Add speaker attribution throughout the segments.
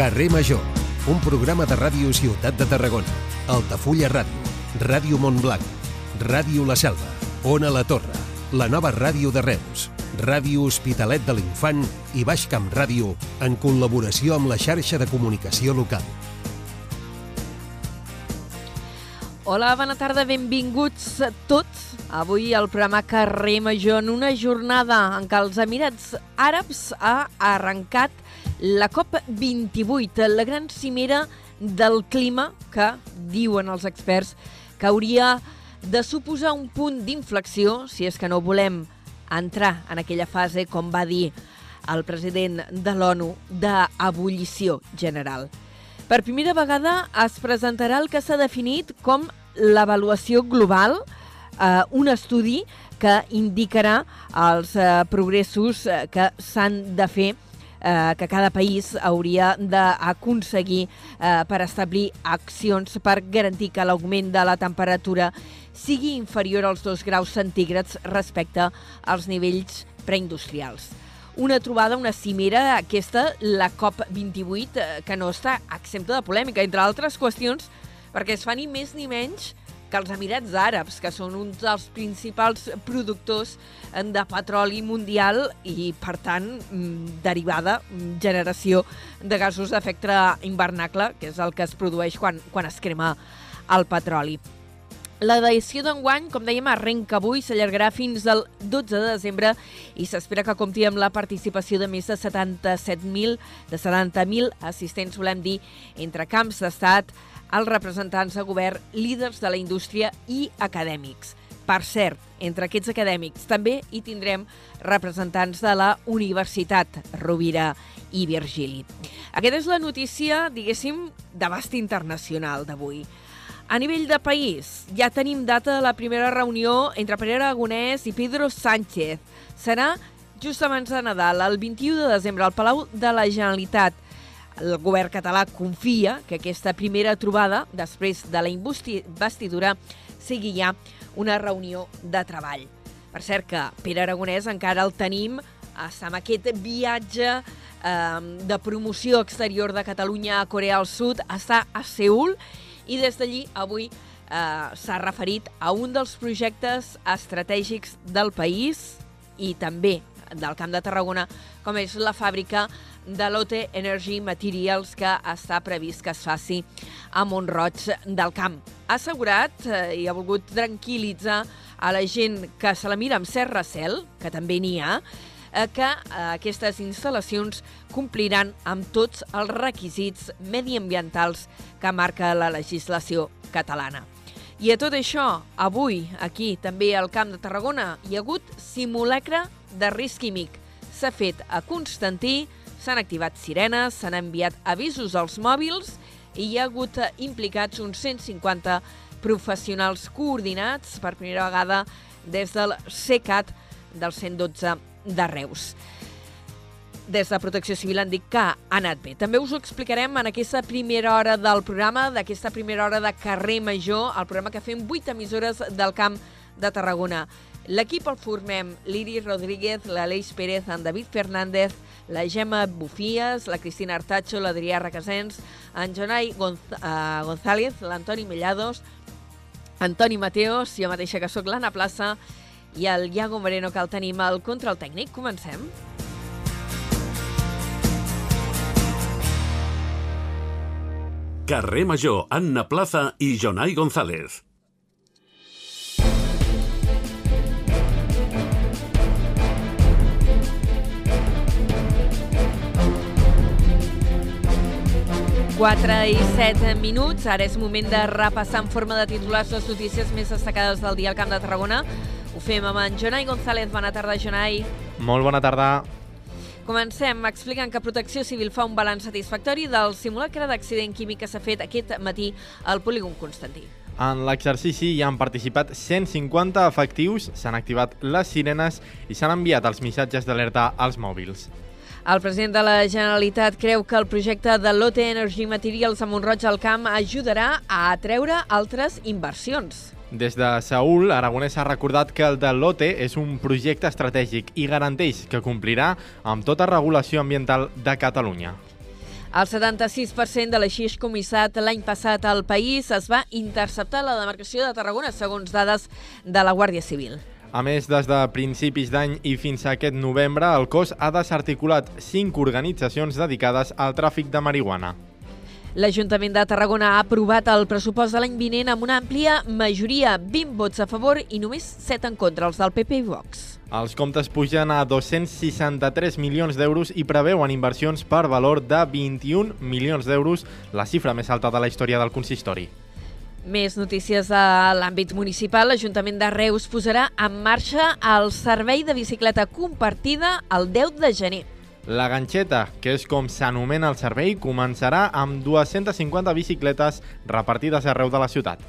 Speaker 1: Carrer Major, un programa de ràdio Ciutat de Tarragona, Altafulla Ràdio, Ràdio Montblanc, Ràdio La Selva, Ona La Torre, la nova ràdio de Reus, Ràdio Hospitalet de l'Infant i Baix Camp Ràdio en col·laboració amb la xarxa de comunicació local.
Speaker 2: Hola, bona tarda, benvinguts tots. Avui al programa Carrer Major en una jornada en què els Emirats Àrabs ha arrencat la COP28, la gran cimera del clima que, diuen els experts, que hauria de suposar un punt d'inflexió, si és que no volem entrar en aquella fase, com va dir el president de l'ONU, d'ebullició general. Per primera vegada es presentarà el que s'ha definit com l'avaluació global, eh, un estudi que indicarà els eh, progressos eh, que s'han de fer eh, que cada país hauria d'aconseguir eh, per establir accions per garantir que l'augment de la temperatura sigui inferior als 2 graus centígrads respecte als nivells preindustrials. Una trobada, una cimera, aquesta, la COP28, eh, que no està exempta de polèmica, entre altres qüestions, perquè es fa ni més ni menys que els Emirats Àrabs, que són un dels principals productors eh, de petroli mundial i, per tant, mm, derivada, mm, generació de gasos d'efecte invernacle, que és el que es produeix quan, quan es crema el petroli. L'edició d'enguany, com dèiem, arrenca avui, s'allargarà fins al 12 de desembre i s'espera que compti amb la participació de més de 77.000 de 70.000 assistents, volem dir, entre camps d'estat, els representants de govern, líders de la indústria i acadèmics. Per cert, entre aquests acadèmics també hi tindrem representants de la Universitat Rovira i Virgili. Aquesta és la notícia, diguéssim, d'abast internacional d'avui. A nivell de país, ja tenim data de la primera reunió entre Pere Aragonès i Pedro Sánchez. Serà just abans de Nadal, el 21 de desembre, al Palau de la Generalitat. El govern català confia que aquesta primera trobada, després de la investidura, sigui ja una reunió de treball. Per cert que Pere Aragonès encara el tenim amb aquest viatge eh, de promoció exterior de Catalunya a Corea del Sud, està a Seul i des d'allí avui eh, s'ha referit a un dels projectes estratègics del país i també del Camp de Tarragona, com és la fàbrica de l'OT Energy Materials que està previst que es faci a Montroig del Camp. Ha assegurat eh, i ha volgut tranquil·litzar a la gent que se la mira amb cert recel, que també n'hi ha, eh, que eh, aquestes instal·lacions compliran amb tots els requisits mediambientals que marca la legislació catalana. I a tot això, avui, aquí, també al Camp de Tarragona, hi ha hagut simulacre de risc químic. S'ha fet a Constantí, s'han activat sirenes, s'han enviat avisos als mòbils i hi ha hagut eh, implicats uns 150 professionals coordinats per primera vegada des del CECAT del 112 de Reus. Des de Protecció Civil han dit que ha anat bé. També us ho explicarem en aquesta primera hora del programa, d'aquesta primera hora de Carrer Major, el programa que fem 8 emissores del Camp de Tarragona. L'equip el formem l'Iri Rodríguez, l'Aleix Pérez, en David Fernández, la Gemma Bufies, la Cristina Artacho, l'Adrià Requesens, en Jonai Gonz uh, González, l'Antoni Mellados, Antoni Mateos, jo mateixa que sóc l'Anna Plaça, i el Iago Moreno, que el tenim al control tècnic. Comencem.
Speaker 3: Carrer Major, Anna Plaza i Jonai González.
Speaker 2: Quatre i set minuts. Ara és moment de repassar en forma de titulars les notícies més destacades del dia al Camp de Tarragona. Ho fem amb en Jonai González. Bona tarda, Jonai.
Speaker 4: Molt bona tarda.
Speaker 2: Comencem explicant que Protecció Civil fa un balanç satisfactori del simulacre d'accident químic que s'ha fet aquest matí al polígon Constantí.
Speaker 4: En l'exercici hi han participat 150 efectius, s'han activat les sirenes i s'han enviat els missatges d'alerta als mòbils.
Speaker 2: El president de la Generalitat creu que el projecte de l'OT Energy Materials a Montroig al Camp ajudarà a atreure altres inversions.
Speaker 4: Des de Seul, Aragonès ha recordat que el de l'OTE és un projecte estratègic i garanteix que complirà amb tota regulació ambiental de Catalunya.
Speaker 2: El 76% de l'aixix comissat l'any passat al país es va interceptar a la demarcació de Tarragona, segons dades de la Guàrdia Civil.
Speaker 4: A més, des de principis d'any i fins a aquest novembre, el cos ha desarticulat cinc organitzacions dedicades al tràfic de marihuana.
Speaker 2: L'Ajuntament de Tarragona ha aprovat el pressupost de l'any vinent amb una àmplia majoria, 20 vots a favor i només 7 en contra, els del PP i Vox.
Speaker 4: Els comptes pugen a 263 milions d'euros i preveuen inversions per valor de 21 milions d'euros, la xifra més alta de la història del consistori.
Speaker 2: Més notícies de l'àmbit municipal. L'Ajuntament de Reus posarà en marxa el servei de bicicleta compartida el 10 de gener.
Speaker 4: La ganxeta, que és com s'anomena el servei, començarà amb 250 bicicletes repartides arreu de la ciutat.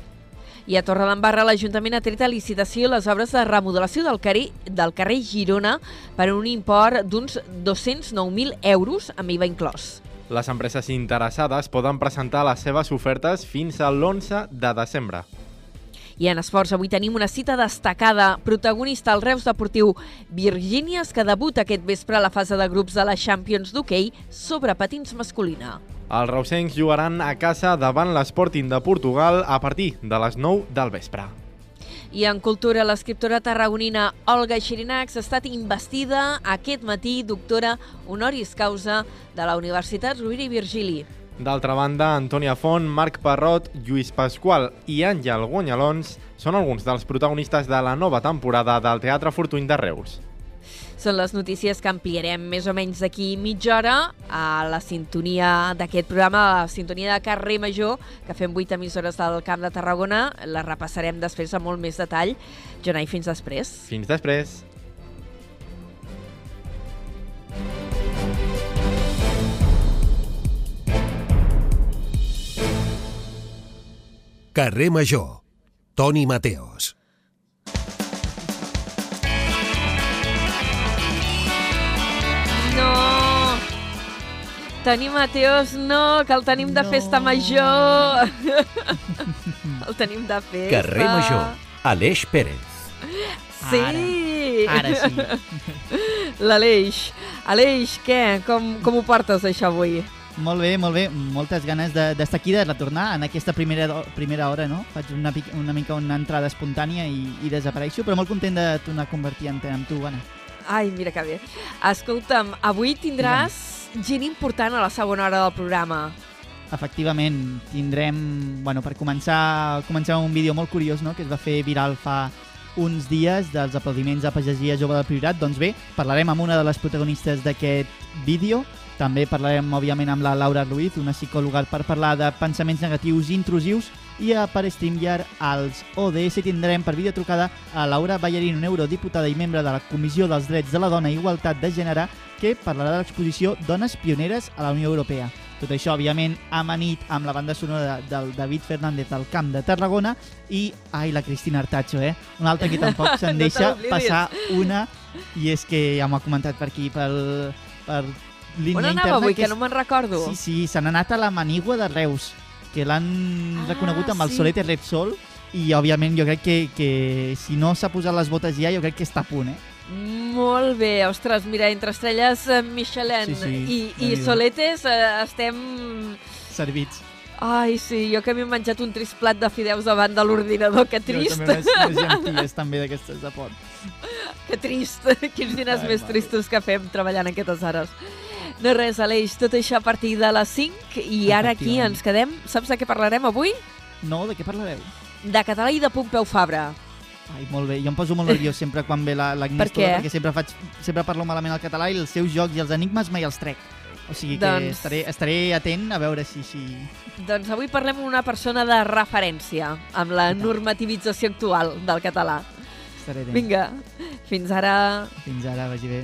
Speaker 2: I a Torredembarra l'Ajuntament ha tret a licitació les obres de remodelació del carrer, del carrer Girona per un import d'uns 209.000 euros amb IVA inclòs.
Speaker 4: Les empreses interessades poden presentar les seves ofertes fins a l'11 de desembre.
Speaker 2: I en esports avui tenim una cita destacada. Protagonista al Reus Deportiu Virgínies, que debuta aquest vespre a la fase de grups de la Champions d'hoquei sobre patins masculina.
Speaker 4: Els reusencs jugaran a casa davant l'Sporting de Portugal a partir de les 9 del vespre.
Speaker 2: I en cultura, l'escriptora tarragonina Olga Xirinacs ha estat investida aquest matí doctora honoris causa de la Universitat Rovira i Virgili.
Speaker 4: D'altra banda, Antònia Font, Marc Parrot, Lluís Pasqual i Àngel Guanyalons són alguns dels protagonistes de la nova temporada del Teatre Fortuny de Reus.
Speaker 2: Són les notícies que ampliarem més o menys d'aquí mitja hora a la sintonia d'aquest programa, a la sintonia de Carrer Major, que fem 8 emissores del Camp de Tarragona. La repassarem després amb molt més detall. Jonai, fins després.
Speaker 4: Fins després.
Speaker 1: Carrer Major. Toni Mateos.
Speaker 2: Toni Mateos, no, que el tenim de
Speaker 5: No.
Speaker 2: festa major. el tenim de festa.
Speaker 1: Carrer Major. Aleix Pérez.
Speaker 2: Sí!
Speaker 5: Ara sí.
Speaker 2: L'Aleix. Aleix, què? Com, com ho portes, això, avui?
Speaker 5: Molt bé, molt bé. Moltes ganes de- d'estar aquí, de retornar en aquesta primera, primera hora, no? Faig una, una mica una entrada espontània i, i desapareixo, però molt content de tornar a convertir-te amb tu, Anna.
Speaker 2: Ai, mira que bé. Escolta'm, avui tindràs gent important a la segona hora del programa.
Speaker 5: Efectivament, tindrem, bueno, per començar, començar un vídeo molt curiós, no?, que es va fer viral fa uns dies dels aplaudiments a Pagesia Jove del Priorat. Doncs bé, parlarem amb una de les protagonistes d'aquest vídeo. També parlarem, òbviament, amb la Laura Ruiz, una psicòloga, per parlar de pensaments negatius intrusius i a per StreamYard als ODS tindrem per videotrucada a Laura Ballarín, una eurodiputada i membre de la Comissió dels Drets de la Dona i Igualtat de Gènere, que parlarà de l'exposició Dones Pioneres a la Unió Europea. Tot això, òbviament, amanit amb la banda sonora de, del David Fernández del Camp de Tarragona i, ai, la Cristina Artacho, eh? Una altra que tampoc se'n
Speaker 2: No
Speaker 5: deixa
Speaker 2: l'oblidis.
Speaker 5: passar una, i és que ja m'ho ha comentat per aquí, pel, per línia
Speaker 2: On anava avui, que
Speaker 5: és-
Speaker 2: no me'n recordo?
Speaker 5: Sí, sí, se n'ha anat a la Manigua de Reus, que l'han
Speaker 2: Ah,
Speaker 5: reconegut amb el
Speaker 2: sí.
Speaker 5: Solete Repsol, i òbviament jo crec que, que si no s'ha posat les botes ja, jo crec que està a punt, eh?
Speaker 2: Molt bé, ostres, mira, entre estrelles eh, Michelin
Speaker 5: Sí, sí,
Speaker 2: i, i soletes eh, estem...
Speaker 5: Servits.
Speaker 2: Ai, sí, jo que m'he menjat un trist plat de fideus davant de l'ordinador, que trist,
Speaker 5: Jo també llenties també d'aquestes de pot.
Speaker 2: que trist. Quins diners
Speaker 5: Ai,
Speaker 2: més
Speaker 5: mare.
Speaker 2: tristos que fem treballant aquestes hores. No res, Aleix, tot això a partir de les 5 i ara aquí ens quedem. Saps de què parlarem avui?
Speaker 5: No, de què parlareu?
Speaker 2: De català i de Pompeu Fabra.
Speaker 5: Ai, molt bé. Jo em poso molt nerviós sempre quan ve la- l'Agnès
Speaker 2: Per què?
Speaker 5: Tola, perquè sempre, faig, sempre parlo malament el català i els seus jocs i els enigmes mai els trec. O sigui que
Speaker 2: Doncs-
Speaker 5: estaré, estaré atent a veure si... si...
Speaker 2: Doncs avui parlem amb una persona de referència amb la normativització actual del català.
Speaker 5: estaré atent.
Speaker 2: Vinga, fins ara.
Speaker 5: Fins ara, vagi bé.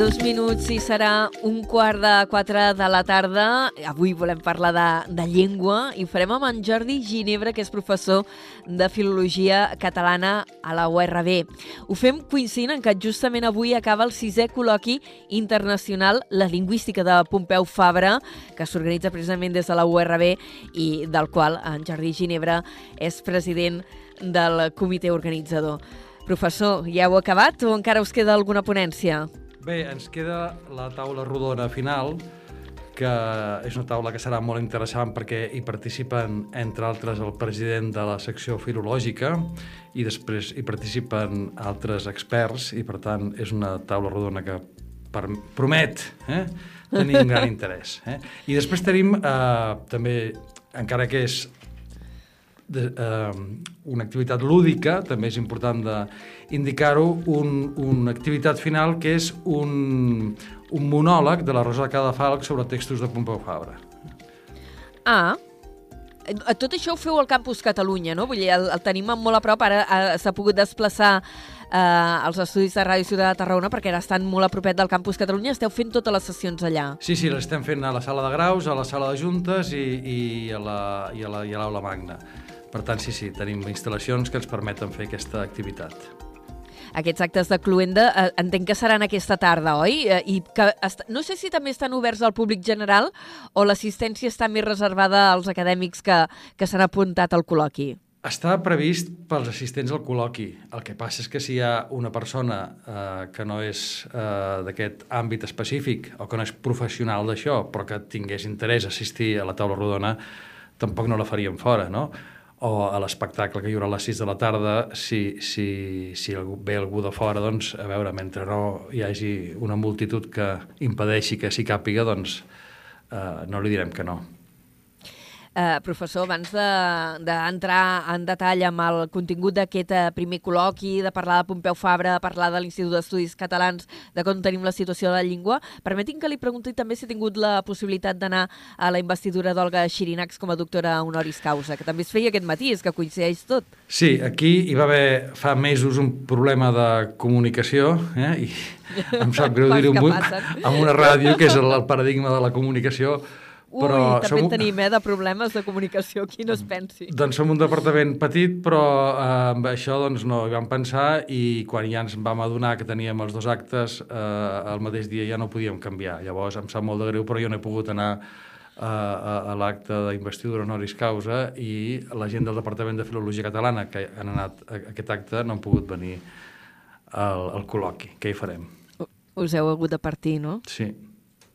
Speaker 2: Dos minuts i serà un quart de quatre de la tarda. Avui volem parlar de, de llengua i ho farem amb en Jordi Ginebra, que és professor de Filologia Catalana a la URB. Ho fem coincidint en que justament avui acaba el sisè col·loqui internacional La Lingüística de Pompeu Fabra, que s'organitza precisament des de la URB i del qual en Jordi Ginebra és president del comitè organitzador. Professor, ja heu acabat o encara us queda alguna ponència?
Speaker 6: Bé, ens queda la taula rodona final, que és una taula que serà molt interessant perquè hi participen, entre altres, el president de la secció filològica i després hi participen altres experts i, per tant, és una taula rodona que per, promet eh, tenir un gran interès. Eh? I després tenim eh, també, encara que és de, eh, una activitat lúdica, també és important d'indicar-ho, un, una activitat final que és un, un monòleg de la Rosa de Cadafalc sobre textos de Pompeu Fabra.
Speaker 2: Ah, tot això ho feu al Campus Catalunya, no? Vull dir, el, el tenim molt a prop, ara eh, s'ha pogut desplaçar eh, als estudis de Ràdio Ciutat de Tarragona perquè ara estan molt a propet del Campus Catalunya, esteu fent totes les sessions allà.
Speaker 6: Sí, sí, les estem fent a la sala de graus, a la sala de juntes i, i a l'aula la, i a magna. Per tant, sí, sí, tenim instal·lacions que ens permeten fer aquesta activitat.
Speaker 2: Aquests actes de Cluenda eh, entenc que seran aquesta tarda, oi? Eh, I que no sé si també estan oberts al públic general o l'assistència està més reservada als acadèmics que, que s'han apuntat al col·loqui.
Speaker 6: Està previst pels assistents al col·loqui. El que passa és que si hi ha una persona eh, que no és eh, d'aquest àmbit específic o que no és professional d'això, però que tingués interès a assistir a la taula rodona, tampoc no la faríem fora, no? O a l'espectacle que hi haurà a les 6 de la tarda, si, si, si algú, ve algú de fora, doncs, a veure, mentre no hi hagi una multitud que impedeixi que s'hi càpiga, doncs eh, no li direm que no.
Speaker 2: Eh, professor, abans d'entrar de, en detall amb el contingut d'aquest eh, primer col·loqui, de parlar de Pompeu Fabra, de parlar de l'Institut d'Estudis Catalans, de com tenim la situació de la llengua, permetin que li pregunti també si ha tingut la possibilitat d'anar a la investidura d'Olga Xirinacs com a doctora honoris causa, que també es feia aquest matí, és que coincideix tot.
Speaker 6: Sí, aquí hi va haver fa mesos un problema de comunicació, eh? i em sap greu dir-ho amb, una ràdio, que és el, el paradigma de la comunicació,
Speaker 2: Ui, però també som... tenim, eh, de problemes de comunicació, qui no es pensi.
Speaker 6: Doncs som un departament petit, però eh, amb això doncs, no hi vam pensar i quan ja ens vam adonar que teníem els dos actes, eh, el mateix dia ja no podíem canviar. Llavors em sap molt de greu, però jo no he pogut anar eh, a, a l'acte d'investidura honoris causa i la gent del Departament de Filologia Catalana que han anat a aquest acte no han pogut venir al, al col·loqui. Què hi farem?
Speaker 2: Us heu hagut de partir, no?
Speaker 6: Sí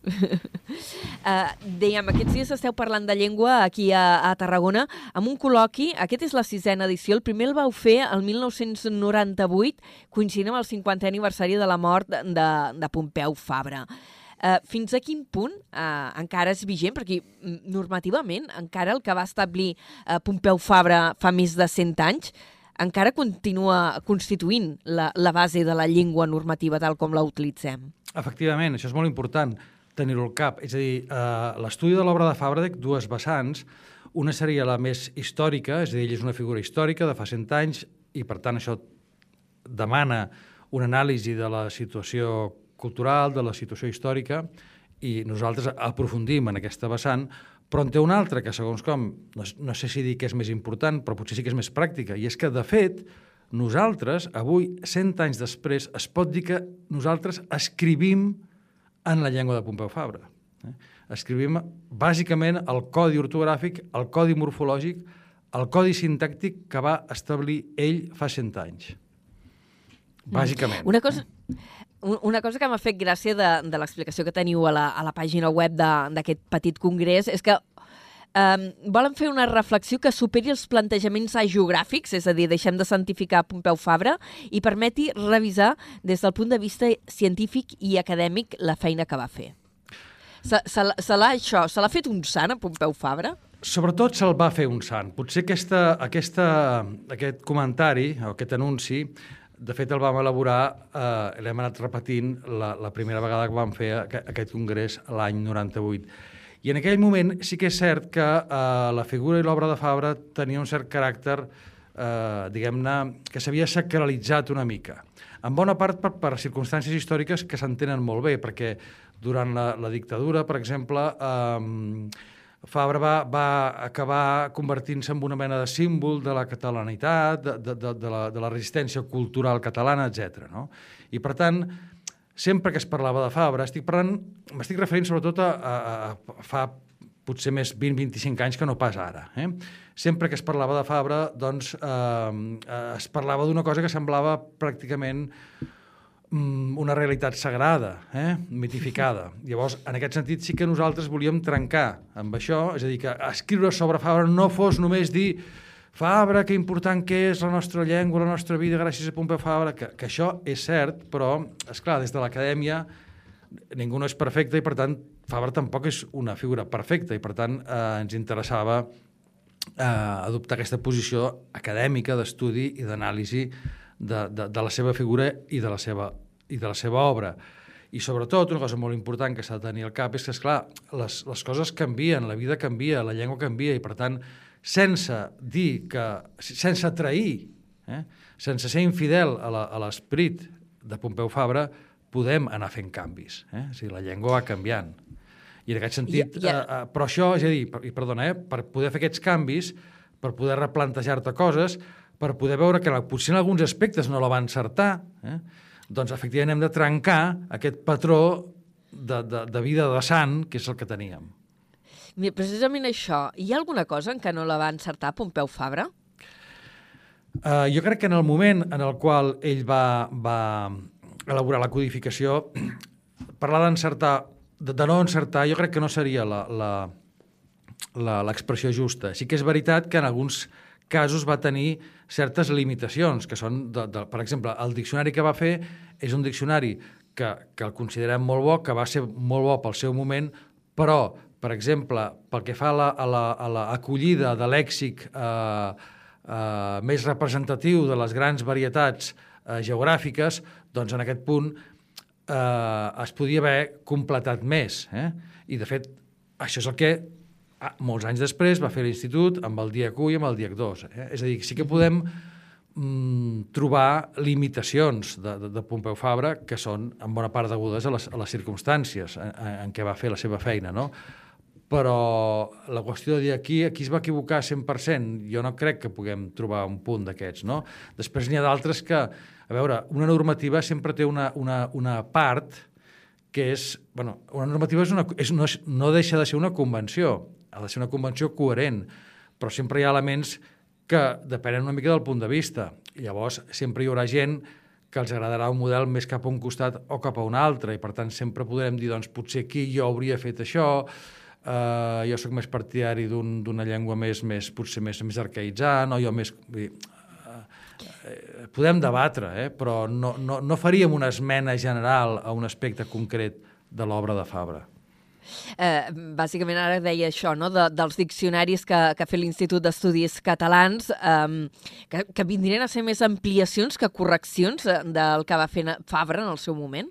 Speaker 2: uh, dèiem, aquests dies esteu parlant de llengua aquí a, a Tarragona amb un col·loqui, aquest és la sisena edició, el primer el vau fer el 1998, coincidint amb el 50è aniversari de la mort de, de Pompeu Fabra. Uh, fins a quin punt uh, encara és vigent? Perquè mm, normativament encara el que va establir uh, Pompeu Fabra fa més de 100 anys encara continua constituint la, la base de la llengua normativa tal com la utilitzem.
Speaker 6: Efectivament, això és molt important tenir-ho al cap. És a dir, eh, l'estudi de l'obra de té dues vessants. Una seria la més històrica, és a dir, ell és una figura històrica de fa 100 anys i, per tant, això demana una anàlisi de la situació cultural, de la situació històrica, i nosaltres aprofundim en aquesta vessant, però en té una altra que, segons com, no, no sé si dir que és més important, però potser sí que és més pràctica, i és que, de fet, nosaltres, avui, 100 anys després, es pot dir que nosaltres escrivim en la llengua de Pompeu Fabra. Eh? Escrivim bàsicament el codi ortogràfic, el codi morfològic, el codi sintàctic que va establir ell fa 100 anys. Bàsicament.
Speaker 2: Una cosa, una cosa que m'ha fet gràcia de, de l'explicació que teniu a la, a la pàgina web d'aquest petit congrés és que Um, volen fer una reflexió que superi els plantejaments geogràfics, és a dir, deixem de santificar Pompeu Fabra, i permeti revisar des del punt de vista científic i acadèmic la feina que va fer. Se, se, se això, se l'ha fet un sant a Pompeu Fabra?
Speaker 6: Sobretot se'l va fer un sant. Potser aquesta, aquesta, aquest comentari, o aquest anunci, de fet el vam elaborar, eh, l'hem anat repetint la, la primera vegada que vam fer aquest congrés l'any 98 i en aquell moment sí que és cert que eh, la figura i l'obra de Fabra tenia un cert caràcter eh, diguem-ne, que s'havia sacralitzat una mica. En bona part per, per circumstàncies històriques que s'entenen molt bé, perquè durant la, la dictadura, per exemple, eh, Fabra va, va acabar convertint-se en una mena de símbol de la catalanitat, de, de, de, de, la, de la resistència cultural catalana, etc. No? I, per tant, sempre que es parlava de Fabra, estic parlant, m'estic referint sobretot a, a, a fa potser més 20-25 anys que no pas ara. Eh? Sempre que es parlava de Fabra, doncs, eh, es parlava d'una cosa que semblava pràcticament mm, una realitat sagrada, eh? mitificada. Llavors, en aquest sentit, sí que nosaltres volíem trencar amb això, és a dir, que escriure sobre Fabra no fos només dir Fabra, que important que és la nostra llengua, la nostra vida, gràcies a Pompeu Fabra, que, que això és cert, però, és clar, des de l'acadèmia ningú no és perfecte i, per tant, Fabra tampoc és una figura perfecta i, per tant, eh, ens interessava eh, adoptar aquesta posició acadèmica d'estudi i d'anàlisi de, de, de la seva figura i de la seva, i de la seva obra. I sobretot, una cosa molt important que s'ha de tenir al cap és que, esclar, les, les coses canvien, la vida canvia, la llengua canvia, i per tant, sense dir que... sense trair, eh? sense ser infidel a l'esperit de Pompeu Fabra, podem anar fent canvis. Eh? O sigui, la llengua va canviant. I en aquest sentit... Ja, ja. Eh, eh, però això, és a dir, per, i perdona, eh, per poder fer aquests canvis, per poder replantejar-te coses, per poder veure que potser en alguns aspectes no la va encertar, eh? doncs efectivament hem de trencar aquest patró de, de, de vida de sant, que és el que teníem.
Speaker 2: Precisament això, hi ha alguna cosa en què no la va encertar Pompeu Fabra?
Speaker 6: Uh, jo crec que en el moment en el qual ell va, va elaborar la codificació, parlar d'encertar, de, de no encertar, jo crec que no seria l'expressió justa. Sí que és veritat que en alguns casos va tenir certes limitacions, que són, de, de, per exemple, el diccionari que va fer és un diccionari que, que el considerem molt bo, que va ser molt bo pel seu moment, però per exemple, pel que fa a l'acollida la, a la, de lèxic eh, eh, més representatiu de les grans varietats eh, geogràfiques, doncs en aquest punt eh, es podia haver completat més. Eh? I, de fet, això és el que ah, molts anys després va fer l'Institut amb el DIAC 1 i amb el DIAC 2. Eh? És a dir, sí que podem mm, trobar limitacions de, de, de Pompeu Fabra que són en bona part degudes a les, a les circumstàncies en, en què va fer la seva feina, no? Però la qüestió de dir aquí, aquí es va equivocar 100%, jo no crec que puguem trobar un punt d'aquests, no? Després n'hi ha d'altres que, a veure, una normativa sempre té una, una, una part que és, bueno, una normativa és una, és, no, no deixa de ser una convenció, ha de ser una convenció coherent, però sempre hi ha elements que depenen una mica del punt de vista. Llavors sempre hi haurà gent que els agradarà un model més cap a un costat o cap a un altre, i per tant sempre podrem dir, doncs potser aquí jo hauria fet això, Uh, jo sóc més partidari d'una un, llengua més, més, potser més, més arcaïtzant, o jo més... Dir, uh, uh, podem debatre, eh? però no, no, no faríem una esmena general a un aspecte concret de l'obra de Fabra.
Speaker 2: Eh, bàsicament ara deia això, no? de, dels diccionaris que, que ha fet l'Institut d'Estudis Catalans, eh, que, que vindrien a ser més ampliacions que correccions del que va fer Fabra en el seu moment?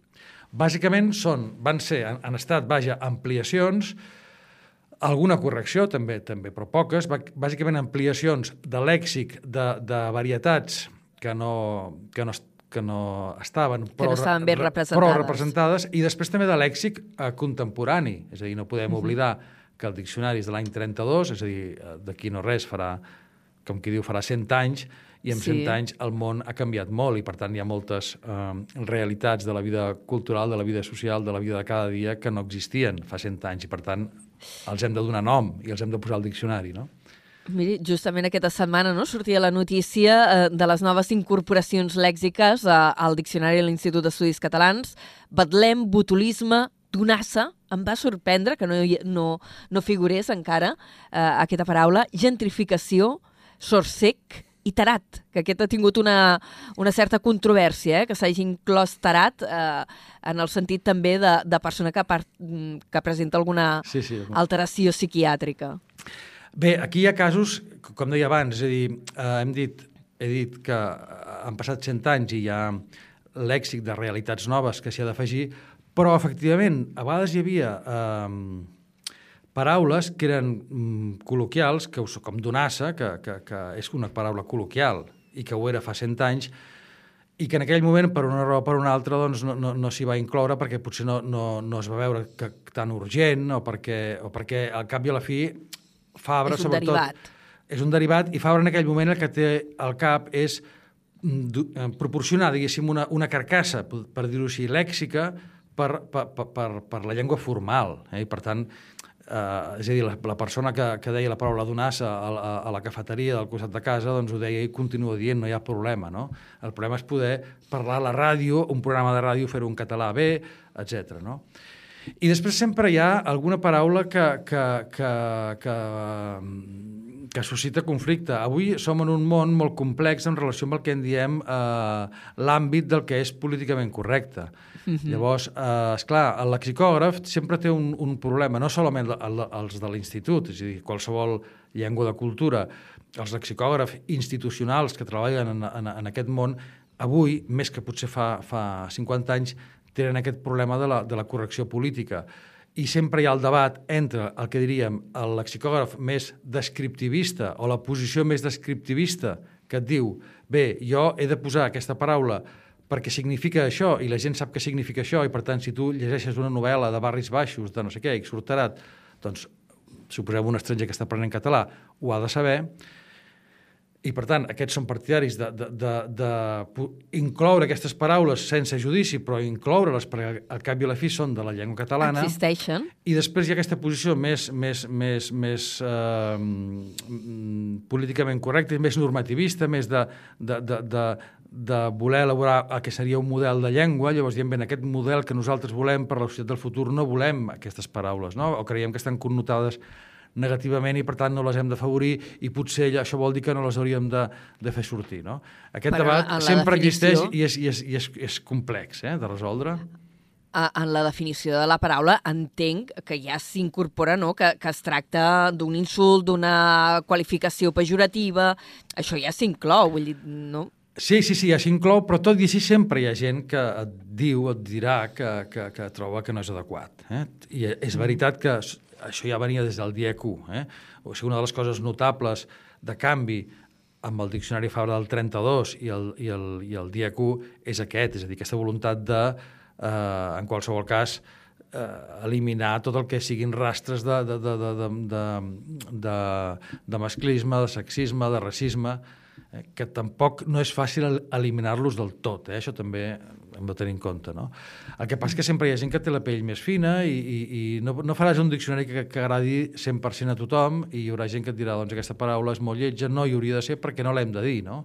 Speaker 6: Bàsicament són, van ser, han, han estat, vaja, ampliacions, alguna correcció també, també però poques, bàsicament ampliacions de lèxic de, de varietats que no, que no, que no estaven,
Speaker 2: però, que no estaven ben representades.
Speaker 6: però representades, i després també de lèxic eh, contemporani, és a dir, no podem uh -huh. oblidar que el diccionari és de l'any 32, és a dir, eh, d'aquí no res farà, com qui diu, farà 100 anys, i en sí. 100 anys el món ha canviat molt i per tant hi ha moltes eh, realitats de la vida cultural, de la vida social, de la vida de cada dia que no existien fa 100 anys i per tant els hem de donar nom i els hem de posar al diccionari, no?
Speaker 2: Miri, justament aquesta setmana no, sortia la notícia eh, de les noves incorporacions lèxiques eh, al Diccionari de l'Institut d'Estudis Catalans. Betlem, botulisme, donassa, em va sorprendre que no, no, no figurés encara eh, aquesta paraula, gentrificació, sorsec, i tarat, que aquest ha tingut una, una certa controvèrsia, eh? que s'hagi inclòs tarat eh, en el sentit també de, de persona que, part, que presenta alguna sí, sí. alteració psiquiàtrica.
Speaker 6: Bé, aquí hi ha casos, com deia abans, és a dir, eh, hem dit, he dit que han passat 100 anys i hi ha lèxic de realitats noves que s'hi ha d'afegir, però efectivament a vegades hi havia eh, paraules que eren mm, col·loquials, que us, com donassa, que, que, que és una paraula col·loquial i que ho era fa 100 anys, i que en aquell moment, per una raó o per una altra, doncs, no, no, no s'hi va incloure perquè potser no, no, no es va veure que, tan urgent o perquè, o perquè al cap i a la fi Fabra,
Speaker 2: És un
Speaker 6: sobretot...
Speaker 2: derivat.
Speaker 6: És un derivat i Fabra en aquell moment el que té al cap és mm, eh, proporcionar, diguéssim, una, una carcassa, per, dir-ho així, lèxica per, per, per, per la llengua formal. Eh? I per tant, eh, és a dir, la, la persona que, que deia la paraula donassa a, a, a la cafeteria del costat de casa, doncs ho deia i continua dient, no hi ha problema, no? El problema és poder parlar a la ràdio, un programa de ràdio, fer-ho en català bé, etc. no? I després sempre hi ha alguna paraula que, que, que, que, que suscita conflicte. Avui som en un món molt complex en relació amb el que en diem eh, l'àmbit del que és políticament correcte. Mm -hmm. Llavors, eh, esclar, el lexicògraf sempre té un, un problema, no solament el, el, els de l'institut, és a dir, qualsevol llengua de cultura, els lexicògrafs institucionals que treballen en, en, en aquest món, avui, més que potser fa, fa 50 anys, tenen aquest problema de la, de la correcció política. I sempre hi ha el debat entre el que diríem el lexicògraf més descriptivista o la posició més descriptivista que et diu, bé, jo he de posar aquesta paraula perquè significa això i la gent sap que significa això i per tant si tu llegeixes una novel·la de barris baixos, de no sé què, i surt tarat, doncs suposem un estranger que està aprenent català ho ha de saber i, per tant, aquests són partidaris de, de, de, de pu- incloure aquestes paraules sense judici, però incloure-les perquè al cap i a la fi són de la llengua catalana.
Speaker 2: Existeixen.
Speaker 6: I després hi ha aquesta posició més, més, més, més eh, políticament correcta, més normativista, més de, de, de, de, de voler elaborar el que seria un model de llengua, llavors diem, bé, aquest model que nosaltres volem per a la societat del futur no volem aquestes paraules, no? o creiem que estan connotades negativament i per tant no les hem d'afavorir i potser això vol dir que no les hauríem de, de fer sortir. No? Aquest
Speaker 2: Però
Speaker 6: debat sempre
Speaker 2: definició-
Speaker 6: existeix i és, i és, i és, és complex eh, de resoldre.
Speaker 2: en la definició de la paraula entenc que ja s'incorpora no? que, que es tracta d'un insult, d'una qualificació pejorativa, això ja s'inclou, vull dir, no?
Speaker 6: Sí, sí, sí, ja s'inclou, però tot i així sempre hi ha gent que et diu, et dirà que, que, que troba que no és adequat. Eh? I és veritat que això ja venia des del dia Q. Eh? O sigui, una de les coses notables de canvi amb el diccionari Fabra del 32 i el, i el, i el dia Q és aquest, és a dir, aquesta voluntat de, eh, en qualsevol cas, eh, eliminar tot el que siguin rastres de, de, de, de, de, de, de, de masclisme, de sexisme, de racisme, que tampoc no és fàcil el- eliminar-los del tot, eh? això també hem de tenir en compte. No? El que passa és que sempre hi ha gent que té la pell més fina i, i, i no, no faràs un diccionari que, que agradi 100% a tothom i hi haurà gent que et dirà doncs aquesta paraula és molt lletja, no hi hauria de ser perquè no l'hem de dir, no?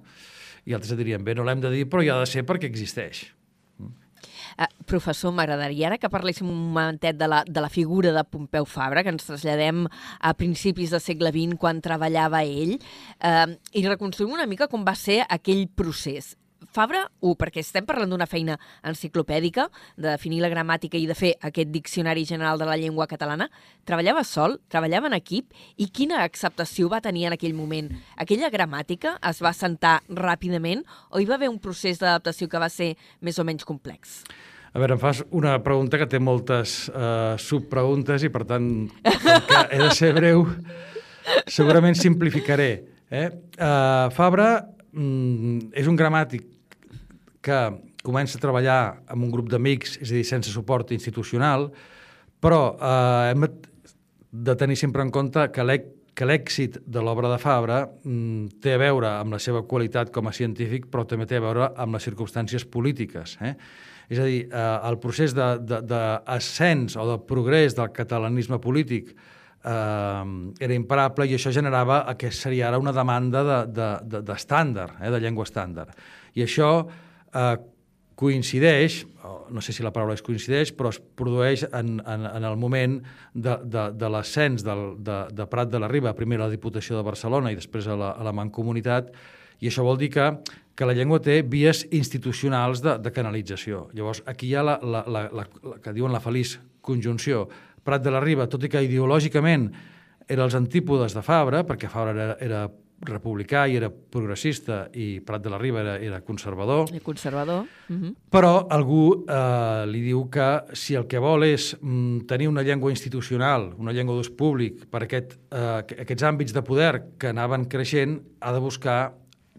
Speaker 6: I altres et dirien, bé, no l'hem de dir, però hi ha de ser perquè existeix.
Speaker 2: Uh, professor, m'agradaria ara que parléssim un momentet de la, de la figura de Pompeu Fabra, que ens traslladem a principis del segle XX, quan treballava ell, uh, i reconstruïm una mica com va ser aquell procés. Fabra, un, perquè estem parlant d'una feina enciclopèdica, de definir la gramàtica i de fer aquest diccionari general de la llengua catalana, treballava sol, treballava en equip, i quina acceptació va tenir en aquell moment? Aquella gramàtica es va assentar ràpidament o hi va haver un procés d'adaptació que va ser més o menys complex?
Speaker 6: A veure, em fas una pregunta que té moltes uh, subpreguntes i, per tant, que he de ser breu, segurament simplificaré. Eh? Uh, Fabra mm, és un gramàtic que comença a treballar amb un grup d'amics, és a dir, sense suport institucional, però eh, hem de tenir sempre en compte que l'èxit de l'obra de Fabra mm, té a veure amb la seva qualitat com a científic, però també té a veure amb les circumstàncies polítiques. Eh? És a dir, eh, el procés d'ascens de, de, o de progrés del catalanisme polític eh, era imparable i això generava el que seria ara una demanda d'estàndard, de, de, d'estàndard, eh, de llengua estàndard. I això eh, coincideix, no sé si la paraula és coincideix, però es produeix en, en, en el moment de, de, de l'ascens de, de Prat de la Riba, primer a la Diputació de Barcelona i després a la, a la Mancomunitat, i això vol dir que, que la llengua té vies institucionals de, de canalització. Llavors, aquí hi ha la, la, la, la, la que diuen la feliç conjunció. Prat de la Riba, tot i que ideològicament era els antípodes de Fabra, perquè Fabra era, era republicà i era progressista i Prat de la Riba era, era conservador,
Speaker 2: I conservador. Uh -huh.
Speaker 6: però algú eh, li diu que si el que vol és mm, tenir una llengua institucional, una llengua d'ús públic per aquest, eh, aquests àmbits de poder que anaven creixent, ha de buscar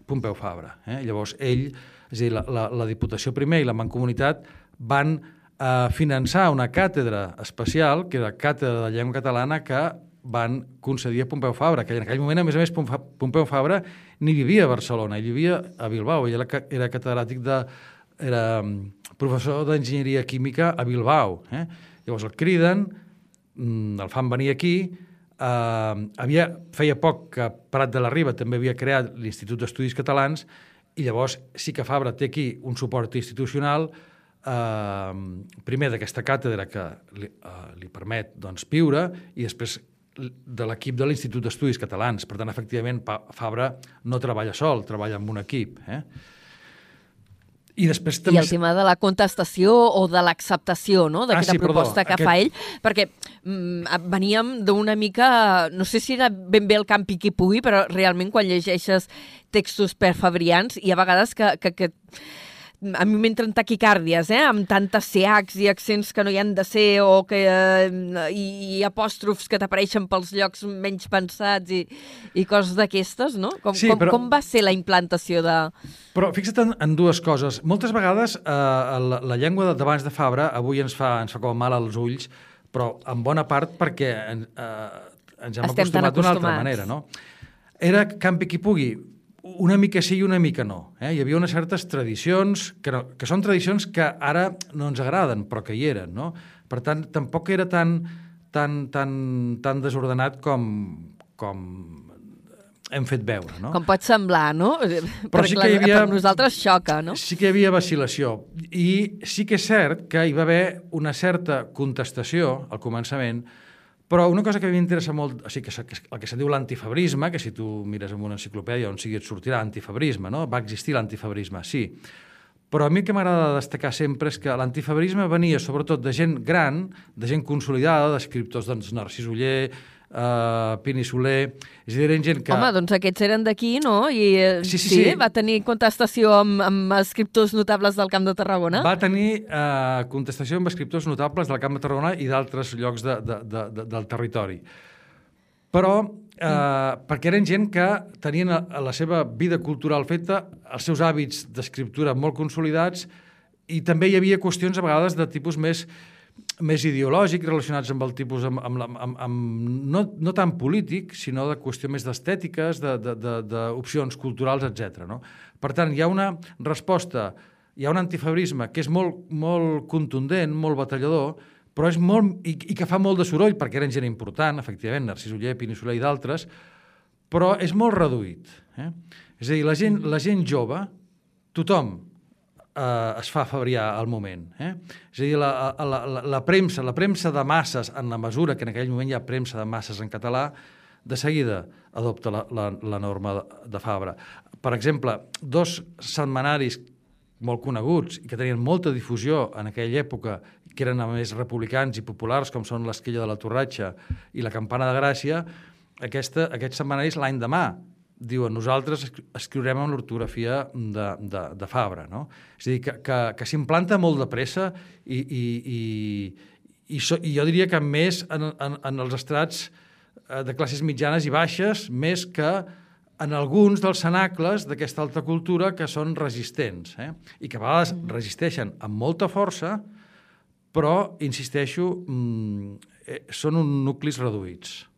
Speaker 6: Pompeu Fabra. Eh? Llavors, ell, és a dir, la, la, la Diputació primer i la Mancomunitat van eh, finançar una càtedra especial, que era Càtedra de Llengua Catalana, que van concedir a Pompeu Fabra, que en aquell moment, a més a més, Pompeu Fabra ni vivia a Barcelona, ell vivia a Bilbao, ell era, ca- era catedràtic de... era mm, professor d'enginyeria química a Bilbao. Eh? Llavors el criden, mm, el fan venir aquí, eh, havia, feia poc que Prat de la Riba també havia creat l'Institut d'Estudis Catalans i llavors sí que Fabra té aquí un suport institucional eh, primer d'aquesta càtedra que li, eh, li permet doncs, viure i després de l'equip de l'Institut d'Estudis Catalans. Per tant, efectivament, Fabra no treballa sol, treballa amb un equip. Eh? I després
Speaker 2: I
Speaker 6: també...
Speaker 2: el tema de la contestació o de l'acceptació no? d'aquesta
Speaker 6: Ah, sí, perdó,
Speaker 2: proposta que
Speaker 6: aquest-
Speaker 2: fa ell, perquè mm, veníem d'una mica, no sé si era ben bé el campi qui pugui, però realment quan llegeixes textos per fabrians hi ha vegades que, que, que a mi m'entren taquicàrdies, eh? amb tantes CHs i accents que no hi han de ser o que, eh, i, i apòstrofs que t'apareixen pels llocs menys pensats i, i coses d'aquestes, no? Com,
Speaker 6: Sí,
Speaker 2: com,
Speaker 6: però-
Speaker 2: com va ser la implantació de...
Speaker 6: Però fixa't en, en dues coses. Moltes vegades eh, la, la llengua d'abans de Fabra avui ens fa, ens fa com mal als ulls, però en bona part perquè eh, ens hem
Speaker 2: Estem
Speaker 6: acostumat d'una altra manera. No? Era campi qui pugui, una mica sí i una mica no. Eh? Hi havia unes certes tradicions, que, no, que són tradicions que ara no ens agraden, però que hi eren. No? Per tant, tampoc era tan, tan, tan, tan desordenat com, com hem fet veure. No?
Speaker 2: Com pot semblar, no?
Speaker 6: Però sí
Speaker 2: per,
Speaker 6: que hi havia-
Speaker 2: per nosaltres xoca, no?
Speaker 6: Sí que hi havia vacil·lació. I sí que és cert que hi va haver una certa contestació al començament, però una cosa que a mi m'interessa molt, o sigui, que, el que se diu l'antifabrisme, que si tu mires en una enciclopèdia on sigui et sortirà antifabrisme, no? va existir l'antifabrisme, sí. Però a mi el que m'agrada destacar sempre és que l'antifabrisme venia sobretot de gent gran, de gent consolidada, d'escriptors doncs, Narcís Uller, uh, Pini Soler... És a dir, eren gent que...
Speaker 2: Home, doncs aquests eren d'aquí, no? I eh,
Speaker 6: Sí, sí, sí.
Speaker 2: va tenir contestació amb, amb escriptors notables del Camp de Tarragona.
Speaker 6: Va tenir eh, contestació amb escriptors notables del Camp de Tarragona i d'altres llocs de, de, de, de, del territori. Però, eh, perquè eren gent que tenien a, a la seva vida cultural feta, els seus hàbits d'escriptura molt consolidats, i també hi havia qüestions a vegades de tipus més més ideològic, relacionats amb el tipus, amb, amb, amb, amb no, no tant polític, sinó de qüestió més d'estètiques, d'opcions de, de, d'opcions culturals, etc. No? Per tant, hi ha una resposta, hi ha un antifabrisme que és molt, molt contundent, molt batallador, però és molt, i, i que fa molt de soroll, perquè eren gent important, efectivament, Narcís Uller, Pini Soler i d'altres, però és molt reduït. Eh? És a dir, la gent, la gent jove, tothom eh, es fa fabriar al moment. Eh? És a dir, la, la, la, la premsa, la premsa de masses, en la mesura que en aquell moment hi ha premsa de masses en català, de seguida adopta la, la, la norma de, de Fabra. Per exemple, dos setmanaris molt coneguts i que tenien molta difusió en aquella època, que eren a més republicans i populars, com són l'Esquella de la Torratxa i la Campana de Gràcia, aquesta, aquests setmanaris l'any demà diuen nosaltres esc- escriurem amb l'ortografia de, de, de Fabra. No? És a dir, que, que, que s'implanta molt de pressa i, i, i, i, so, i jo diria que més en, en, en els estrats eh, de classes mitjanes i baixes, més que en alguns dels cenacles d'aquesta alta cultura que són resistents eh? i que a vegades resisteixen amb molta força, però, insisteixo, mm, eh, són un nuclis reduïts.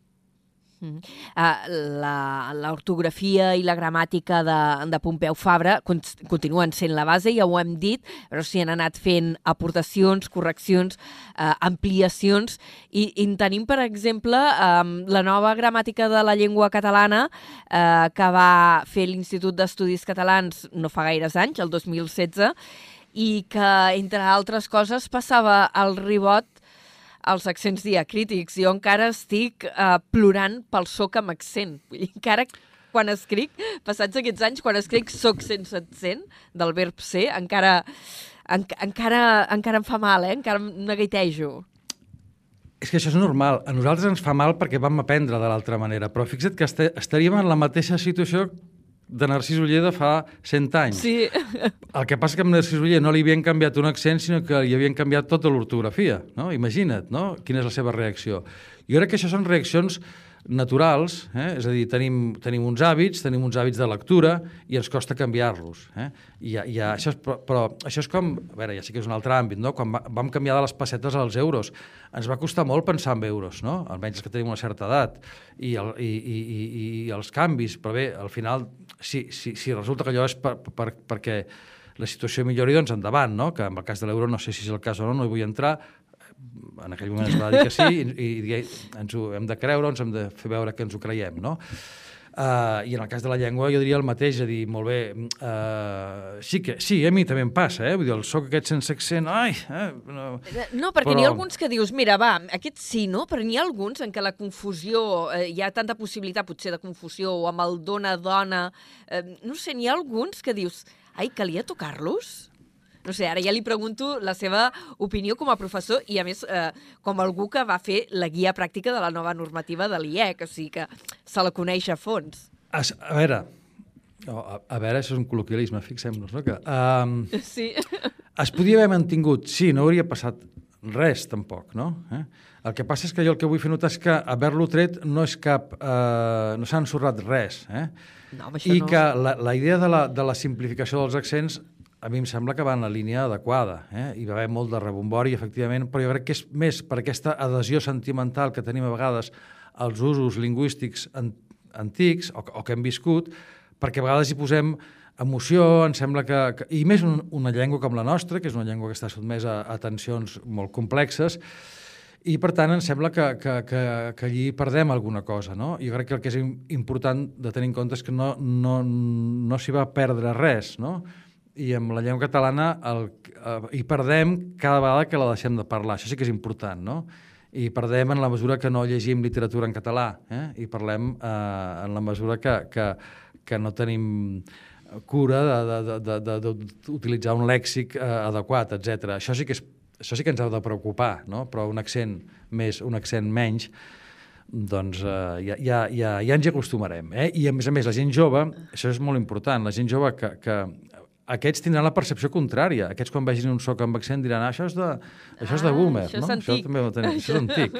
Speaker 2: Uh, la- L'ortografia i la gramàtica de, de Pompeu Fabra con continuen sent la base, ja ho hem dit, però s'hi han anat fent aportacions, correccions, uh, ampliacions, i, i en tenim, per exemple, um, la nova gramàtica de la llengua catalana uh, que va fer l'Institut d'Estudis Catalans no fa gaires anys, el 2016, i que, entre altres coses, passava al ribot els accents diacrítics. Jo encara estic uh, plorant pel soc amb accent. Vull dir, encara quan escric, passats aquests anys, quan escric soc sense accent del verb ser, encara, en, encara, encara em fa mal, eh? encara em neguitejo.
Speaker 6: És que això és normal. A nosaltres ens fa mal perquè vam aprendre de l'altra manera, però fixa't que estaríem en la mateixa situació de Narcís Uller de fa 100 anys.
Speaker 2: Sí.
Speaker 6: El que passa que amb Narcís Uller no li havien canviat un accent, sinó que li havien canviat tota l'ortografia, no? Imagina't, no?, quina és la seva reacció. Jo crec que això són reaccions naturals, eh? és a dir, tenim, tenim uns hàbits, tenim uns hàbits de lectura i ens costa canviar-los. Eh? I, ja, això és, però, però això és com, a veure, ja sí que és un altre àmbit, no? quan va, vam canviar de les pessetes als euros, ens va costar molt pensar en euros, no? almenys que tenim una certa edat, i, el, i, i, i, i els canvis, però bé, al final, si, si, si resulta que allò és per, per, perquè la situació millori, doncs endavant, no? que en el cas de l'euro no sé si és el cas o no, no hi vull entrar, en aquell moment ens va dir que sí i, i ens ho hem de creure, ens hem de fer veure que ens ho creiem, no? Uh, I en el cas de la llengua jo diria el mateix, a dir, molt bé, uh, sí, que, sí, a mi també em passa, eh? Vull dir, el soc aquest sense accent, ai... Eh,
Speaker 2: no, no perquè però... n'hi ha alguns que dius, mira, va, aquest sí, no? Però n'hi ha alguns en què la confusió, eh, hi ha tanta possibilitat potser de confusió, o amb el dona-dona, eh, no sé, n'hi ha alguns que dius, ai, calia tocar-los? No sé, ara ja li pregunto la seva opinió com a professor i, a més, eh, com algú que va fer la guia pràctica de la nova normativa de l'IEC, o sigui que se la coneix a fons.
Speaker 6: A, a veure, a, a veure, això és un col·loquialisme, fixem-nos, no? Que, um,
Speaker 2: sí.
Speaker 6: Es podia haver mantingut, sí, no hauria passat res, tampoc, no? Eh? El que passa és que jo el que vull fer notar és que haver-lo tret no és cap... Eh, no s'ha ensorrat res, eh?
Speaker 2: No,
Speaker 6: I
Speaker 2: no...
Speaker 6: que la, la idea de la, de la simplificació dels accents a mi em sembla que va en la línia adequada. Eh? Hi va haver molt de rebombori, efectivament, però jo crec que és més per aquesta adhesió sentimental que tenim a vegades als usos lingüístics an antics o, o que hem viscut, perquè a vegades hi posem emoció, em sembla que... que I més un, una llengua com la nostra, que és una llengua que està sotmesa a, a tensions molt complexes, i, per tant, em sembla que, que, que, que allí perdem alguna cosa. No? Jo crec que el que és important de tenir en compte és que no, no, no s'hi va perdre res, no? I amb la llengua catalana el, eh, hi perdem cada vegada que la deixem de parlar. Això sí que és important, no? I perdem en la mesura que no llegim literatura en català, eh? i parlem eh, en la mesura que, que, que no tenim cura d'utilitzar un lèxic eh, adequat, etc. Això sí que és això sí que ens ha de preocupar, no? però un accent més, un accent menys, doncs uh, ja, ja, ja, ja ens hi acostumarem. Eh? I a més a més, la gent jove, això és molt important, la gent jove que, que aquests tindran la percepció contrària. Aquests quan vegin un soc amb accent diran ah, això és de, això és de
Speaker 2: Ah,
Speaker 6: boomer.
Speaker 2: això és
Speaker 6: no?
Speaker 2: antic.
Speaker 6: Això, també ho tenim. això és antic.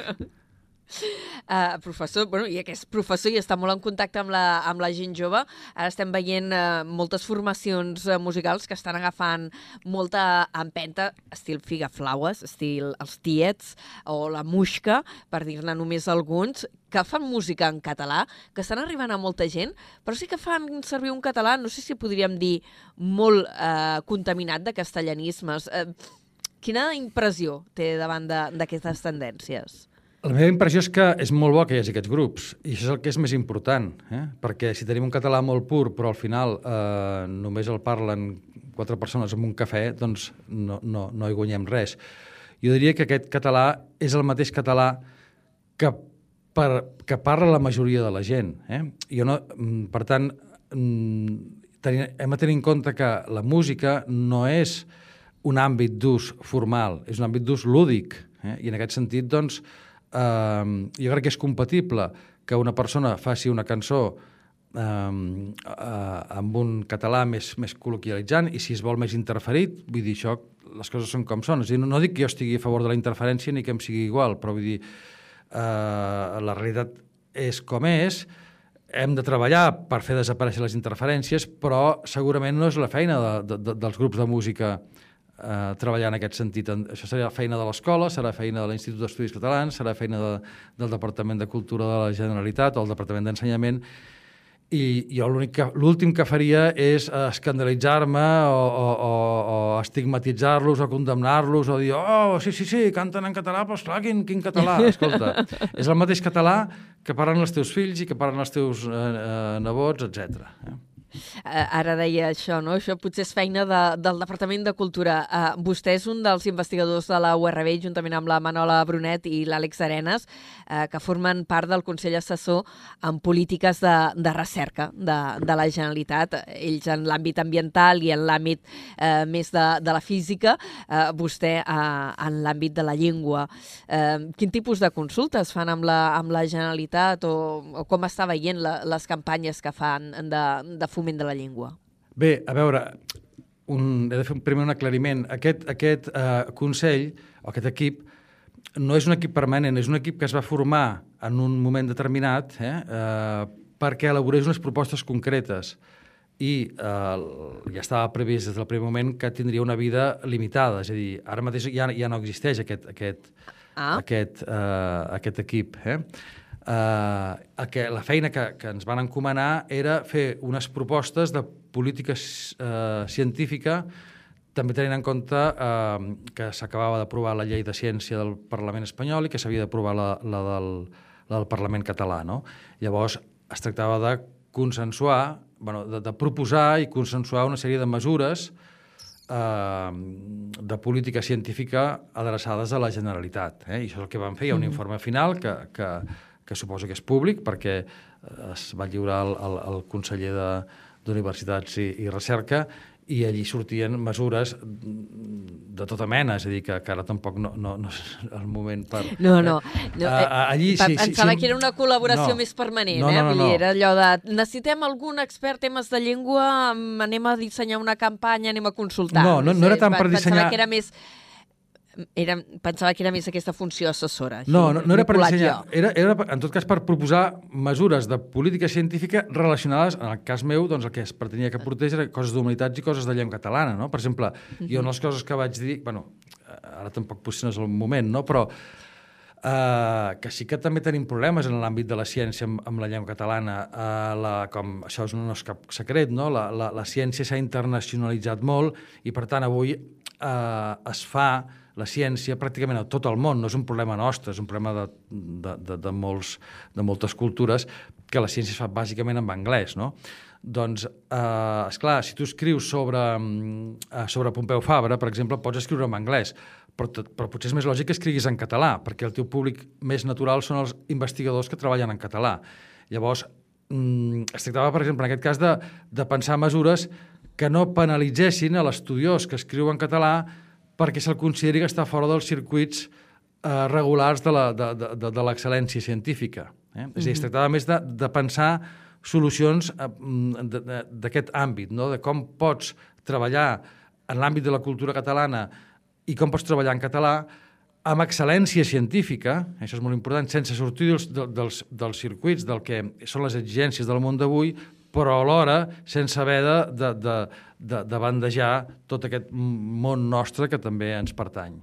Speaker 2: Uh, professor, bueno, i aquest professor i està molt en contacte amb la, amb la gent jove. Ara estem veient uh, moltes formacions uh, musicals que estan agafant molta empenta, estil Figaflaues, estil els Tiets o la Muixca, per dir-ne només alguns, que fan música en català, que estan arribant a molta gent, però sí que fan servir un català, no sé si podríem dir, molt eh, contaminat de castellanismes. Eh, quina impressió té davant d'aquestes tendències?
Speaker 6: La meva impressió és que és molt bo que hi hagi aquests grups, i això és el que és més important, eh? perquè si tenim un català molt pur, però al final eh, només el parlen quatre persones en un cafè, doncs no, no, no hi guanyem res. Jo diria que aquest català és el mateix català que, per, que parla la majoria de la gent. Eh? Jo no, mm, per tant, mm, teni, hem de tenir en compte que la música no és un àmbit d'ús formal, és un àmbit d'ús lúdic. Eh? I en aquest sentit, doncs, eh, jo crec que és compatible que una persona faci una cançó eh, eh, amb un català més, més col·loquialitzant i si es vol més interferit, vull dir, això, les coses són com són. És dir, no, no dic que jo estigui a favor de la interferència ni que em sigui igual, però vull dir, eh, la realitat és com és, hem de treballar per fer desaparèixer les interferències, però segurament no és la feina de, de, dels grups de música eh, treballar en aquest sentit. En- Això serà feina de l'escola, serà feina de l'Institut d'Estudis Catalans, serà feina de, del Departament de Cultura de la Generalitat o el Departament d'Ensenyament, i jo l'únic que- l'últim que faria és escandalitzar-me o, o, o, o estigmatitzar-los o condemnar-los o dir, oh, sí, sí, sí, canten en català, però esclar, quin, quin català? Escolta, és el mateix català que parlen els teus fills i que parlen els teus eh, eh, nebots, etc. Eh?
Speaker 2: Uh, ara deia això, no? Això potser és feina de, del Departament de Cultura. Uh, vostè és un dels investigadors de la URB, juntament amb la Manola Brunet i l'Àlex Arenas, uh, que formen part del Consell Assessor en polítiques de, de recerca de, de la Generalitat. Ells en l'àmbit ambiental i en l'àmbit uh, més de, de la física, uh, vostè uh, en l'àmbit de la llengua. Uh, quin tipus de consultes fan amb la, amb la Generalitat o, o com està veient la, les campanyes que fan de, de foment de la llengua?
Speaker 6: Bé, a veure, un, he de fer primer un aclariment. Aquest, aquest eh, Consell, o aquest equip, no és un equip permanent, és un equip que es va formar en un moment determinat eh, eh, perquè elaborés unes propostes concretes i eh, ja estava previst des del primer moment que tindria una vida limitada, és a dir, ara mateix ja, ja no existeix aquest, aquest, ah. aquest, eh, aquest equip. Eh? Eh, que la feina que, que ens van encomanar era fer unes propostes de política eh, científica també tenint en compte eh, que s'acabava d'aprovar la llei de ciència del Parlament espanyol i que s'havia d'aprovar la, la, del, la del Parlament català. No? Llavors, es tractava de consensuar, bueno, de, de proposar i consensuar una sèrie de mesures eh, de política científica adreçades a la Generalitat. Eh? I això és el que vam fer. Hi ha un informe final que, que, que suposo que és públic perquè eh, es va lliurar el, el, el conseller d'Universitats i, i Recerca i allí sortien mesures de tota mena, és a dir, que, que ara tampoc no, no, no és el moment per...
Speaker 2: No, no. no eh, allí, sí, pensava sí, que era una col·laboració no, més permanent, no, no, eh? No, no. era allò de necessitem algun expert temes de llengua, anem a dissenyar una campanya, anem a consultar.
Speaker 6: No, no, no era tant per dissenyar...
Speaker 2: Pensava que era més era, pensava que era més aquesta funció assessora. Així,
Speaker 6: no, no, no era per dissenyar, era, era, en tot cas per proposar mesures de política científica relacionades, en el cas meu, doncs el que es pretenia que portés era coses d'humanitats i coses de llengua catalana, no? Per exemple, uh -huh. jo les coses que vaig dir, bueno, ara tampoc potser no és el moment, no? Però Uh, que sí que també tenim problemes en l'àmbit de la ciència amb, amb la llengua catalana. Uh, la, com, això no és cap secret, no? La, la, la ciència s'ha internacionalitzat molt i, per tant, avui uh, es fa la ciència pràcticament a tot el món, no és un problema nostre, és un problema de, de, de, de, molts, de moltes cultures, que la ciència es fa bàsicament en anglès, no? Doncs, eh, esclar, si tu escrius sobre, eh, sobre Pompeu Fabra, per exemple, pots escriure en anglès, però, però potser és més lògic que escriguis en català, perquè el teu públic més natural són els investigadors que treballen en català. Llavors, mm, es tractava, per exemple, en aquest cas, de, de pensar mesures que no penalitzessin a l'estudiós que escriu en català perquè se'l consideri que està fora dels circuits eh, regulars de l'excel·lència científica. Eh? Mm -hmm. És a dir, es tractava més de, de pensar solucions eh, d'aquest àmbit, no? de com pots treballar en l'àmbit de la cultura catalana i com pots treballar en català amb excel·lència científica, això és molt important, sense sortir dels, dels, dels circuits del que són les exigències del món d'avui, però alhora sense haver de, de, de, de, de bandejar tot aquest món nostre que també ens pertany.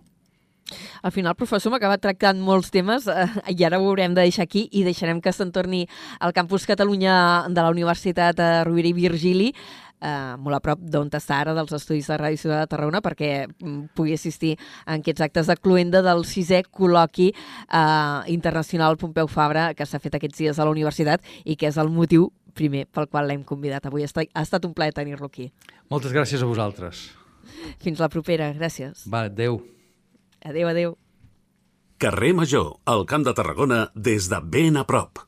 Speaker 2: Al final, professor, m'ha acabat tractant molts temes eh, i ara ho haurem de deixar aquí i deixarem que se'n torni al Campus Catalunya de la Universitat eh, Rovira i Virgili eh, molt a prop d'on està ara dels estudis de Ràdio Ciutat de Tarragona perquè mm, pugui assistir a aquests actes de cluenda del sisè col·loqui eh, internacional Pompeu Fabra que s'ha fet aquests dies a la universitat i que és el motiu primer pel qual l'hem convidat avui. Ha estat un plaer tenir-lo aquí.
Speaker 6: Moltes gràcies a vosaltres.
Speaker 2: Fins la propera. Gràcies.
Speaker 6: Va, adeu.
Speaker 2: Adeu, adeu.
Speaker 3: Carrer Major, al Camp de Tarragona, des de ben a prop.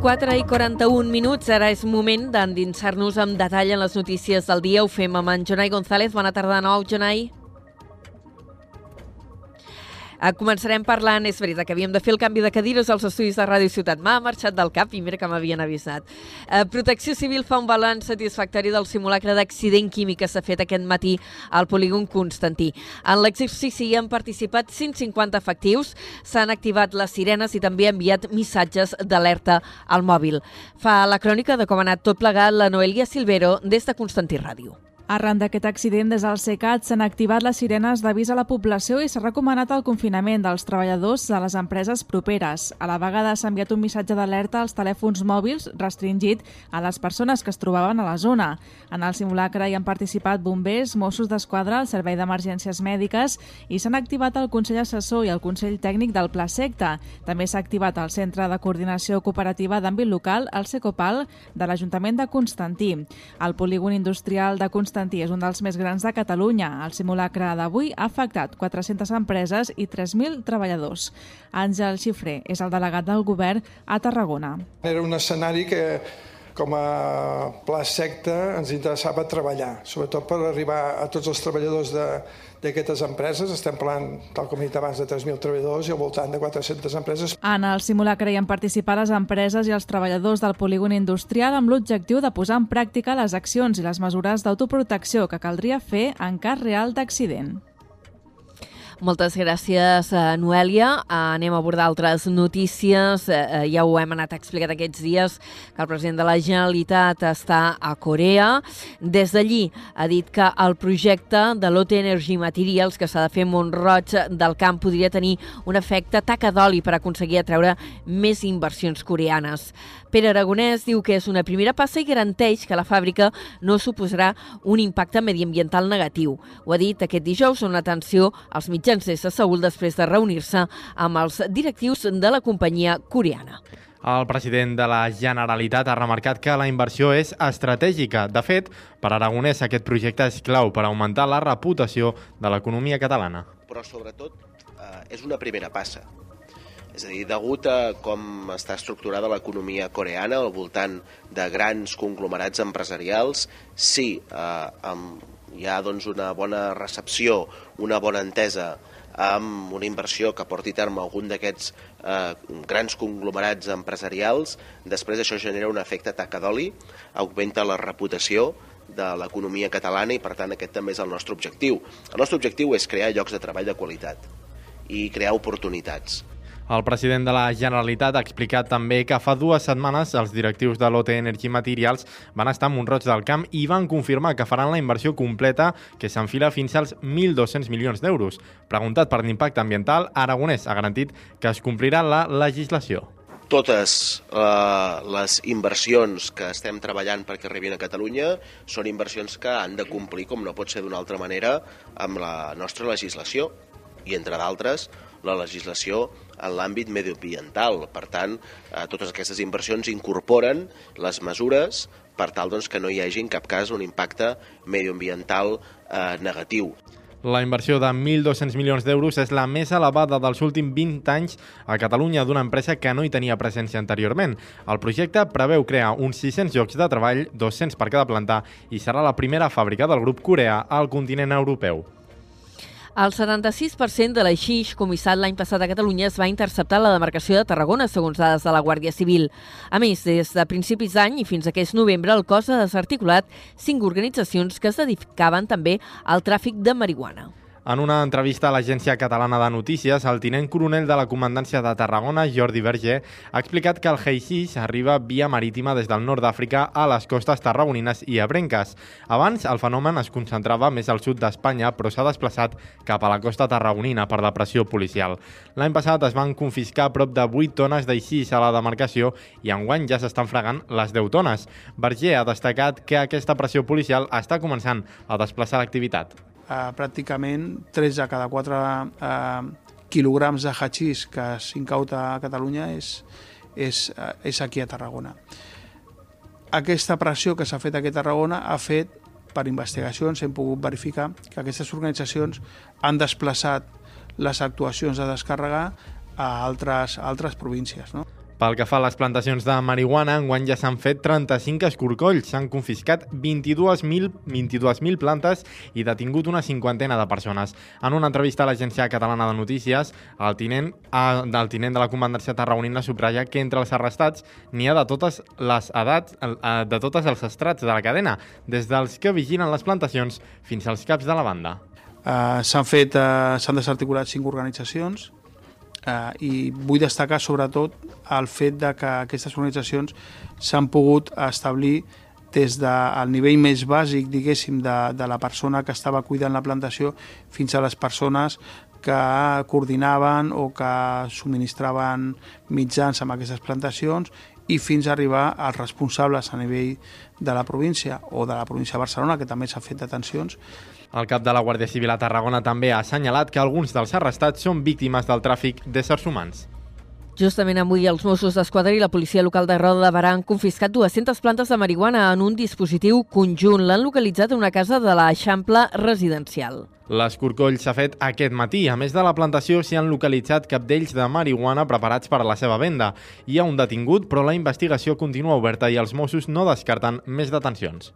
Speaker 2: 4 i 41 minuts, ara és moment d'endinsar-nos amb detall en les notícies del dia. Ho fem amb en Jonai González. Bona tarda de nou, Jonai. Eh, començarem parlant, és veritat que havíem de fer el canvi de cadires als estudis de Ràdio Ciutat. M'ha marxat del cap i mira que m'havien avisat. Eh, Protecció Civil fa un balanç satisfactori del simulacre d'accident químic que s'ha fet aquest matí al polígon Constantí. En l'exercici hi han participat 150 efectius, s'han activat les sirenes i també enviat missatges d'alerta al mòbil. Fa la crònica de com ha anat tot plegat la Noelia Silvero des de Constantí Ràdio.
Speaker 7: Arran d'aquest accident, des del SECAT s'han activat les sirenes d'avís a la població i s'ha recomanat el confinament dels treballadors de les empreses properes. A la vegada s'ha enviat un missatge d'alerta als telèfons mòbils restringit a les persones que es trobaven a la zona. En el simulacre hi han participat bombers, Mossos d'Esquadra, el Servei d'Emergències Mèdiques i s'han activat el Consell Assessor i el Consell Tècnic del Pla Secta. També s'ha activat el Centre de Coordinació Cooperativa d'Àmbit Local, el Secopal, de l'Ajuntament de Constantí. El polígon industrial de Constantí és un dels més grans de Catalunya. El simulacre d'avui ha afectat 400 empreses i 3.000 treballadors. Àngel Xifré és el delegat del govern a Tarragona.
Speaker 8: Era un escenari que com a pla secta ens interessava treballar, sobretot per arribar a tots els treballadors d'aquestes empreses. Estem parlant, tal com he dit abans, de 3.000 treballadors i al voltant de 400 empreses.
Speaker 7: En el simulacre hi han participat les empreses i els treballadors del polígon industrial amb l'objectiu de posar en pràctica les accions i les mesures d'autoprotecció que caldria fer en cas real d'accident.
Speaker 2: Moltes gràcies, eh, Noèlia. Eh, anem a abordar altres notícies. Eh, ja ho hem anat explicat aquests dies, que el president de la Generalitat està a Corea. Des d'allí ha dit que el projecte de l'OT Energy Materials, que s'ha de fer Montroig del Camp, podria tenir un efecte taca d'oli per aconseguir atreure més inversions coreanes. Pere Aragonès diu que és una primera passa i garanteix que la fàbrica no suposarà un impacte mediambiental negatiu. Ho ha dit aquest dijous en atenció als mitjans des de Seul després de reunir-se amb els directius de la companyia coreana.
Speaker 4: El president de la Generalitat ha remarcat que la inversió és estratègica. De fet, per Aragonès aquest projecte és clau per augmentar la reputació de l'economia catalana.
Speaker 9: Però sobretot eh, és una primera passa. És a dir, degut a com està estructurada l'economia coreana al voltant de grans conglomerats empresarials, sí, eh, amb, hi ha doncs, una bona recepció, una bona entesa amb una inversió que porti a terme algun d'aquests eh, grans conglomerats empresarials, després això genera un efecte taca d'oli, augmenta la reputació de l'economia catalana i per tant aquest també és el nostre objectiu. El nostre objectiu és crear llocs de treball de qualitat i crear oportunitats.
Speaker 4: El president de la Generalitat ha explicat també que fa dues setmanes els directius de l'OT Energy Materials van estar a Montroig del Camp i van confirmar que faran la inversió completa que s'enfila fins als 1.200 milions d'euros. Preguntat per l'impacte ambiental, Aragonès ha garantit que es complirà la legislació
Speaker 9: totes eh, les inversions que estem treballant perquè arribin a Catalunya són inversions que han de complir, com no pot ser d'una altra manera, amb la nostra legislació i, entre d'altres, la legislació en l'àmbit medioambiental. Per tant, eh, totes aquestes inversions incorporen les mesures per tal doncs, que no hi hagi en cap cas un impacte medioambiental eh, negatiu.
Speaker 4: La inversió de 1.200 milions d'euros és la més elevada dels últims 20 anys a Catalunya d'una empresa que no hi tenia presència anteriorment. El projecte preveu crear uns 600 llocs de treball, 200 per cada planta, i serà la primera fàbrica del grup coreà al continent europeu.
Speaker 2: El 76% de l'aixix comissat l'any passat a Catalunya es va interceptar a la demarcació de Tarragona, segons dades de la Guàrdia Civil. A més, des de principis d'any i fins a aquest novembre, el cos ha desarticulat cinc organitzacions que es dedicaven també al tràfic de marihuana.
Speaker 4: En una entrevista a l'Agència Catalana de Notícies, el tinent coronel de la Comandància de Tarragona, Jordi Verger, ha explicat que el Heisís arriba via marítima des del nord d'Àfrica a les costes tarragonines i abrenques. Abans, el fenomen es concentrava més al sud d'Espanya, però s'ha desplaçat cap a la costa tarragonina per la pressió policial. L'any passat es van confiscar prop de 8 tones d'Eixís a la demarcació i enguany ja s'estan fregant les 10 tones. Verger ha destacat que aquesta pressió policial està començant a desplaçar l'activitat
Speaker 10: eh, pràcticament 13 a cada 4 eh, quilograms de hachís que s'incauta a Catalunya és, és, eh, és aquí a Tarragona. Aquesta pressió que s'ha fet aquí a Tarragona ha fet, per investigacions, hem pogut verificar que aquestes organitzacions han desplaçat les actuacions de descàrrega a altres, a altres províncies. No?
Speaker 4: Pel que fa a les plantacions de marihuana, enguany ja s'han fet 35 escorcolls, s'han confiscat 22.000 22 plantes i detingut una cinquantena de persones. En una entrevista a l'Agència Catalana de Notícies, el tinent, el tinent de la comandància tarragonina subratlla que entre els arrestats n'hi ha de totes les edats, de totes els estrats de la cadena, des dels que vigilen les plantacions fins als caps de la banda.
Speaker 10: Uh, s'han fet, uh, s'han desarticulat cinc organitzacions, eh, i vull destacar sobretot el fet de que aquestes organitzacions s'han pogut establir des del nivell més bàsic, diguéssim, de, de la persona que estava cuidant la plantació fins a les persones que coordinaven o que subministraven mitjans amb aquestes plantacions i fins a arribar als responsables a nivell de la província o de la província de Barcelona, que també s'ha fet detencions.
Speaker 4: El cap de la Guàrdia Civil a Tarragona també ha assenyalat que alguns dels arrestats són víctimes del tràfic d'éssers humans.
Speaker 2: Justament avui els Mossos d'Esquadra i la policia local de Roda de Barà han confiscat 200 plantes de marihuana en un dispositiu conjunt. L'han localitzat en una casa de l'Eixample residencial.
Speaker 4: L'escorcoll s'ha fet aquest matí. A més de la plantació, s'hi han localitzat capdells de marihuana preparats per a la seva venda. Hi ha un detingut, però la investigació continua oberta i els Mossos no descarten més detencions.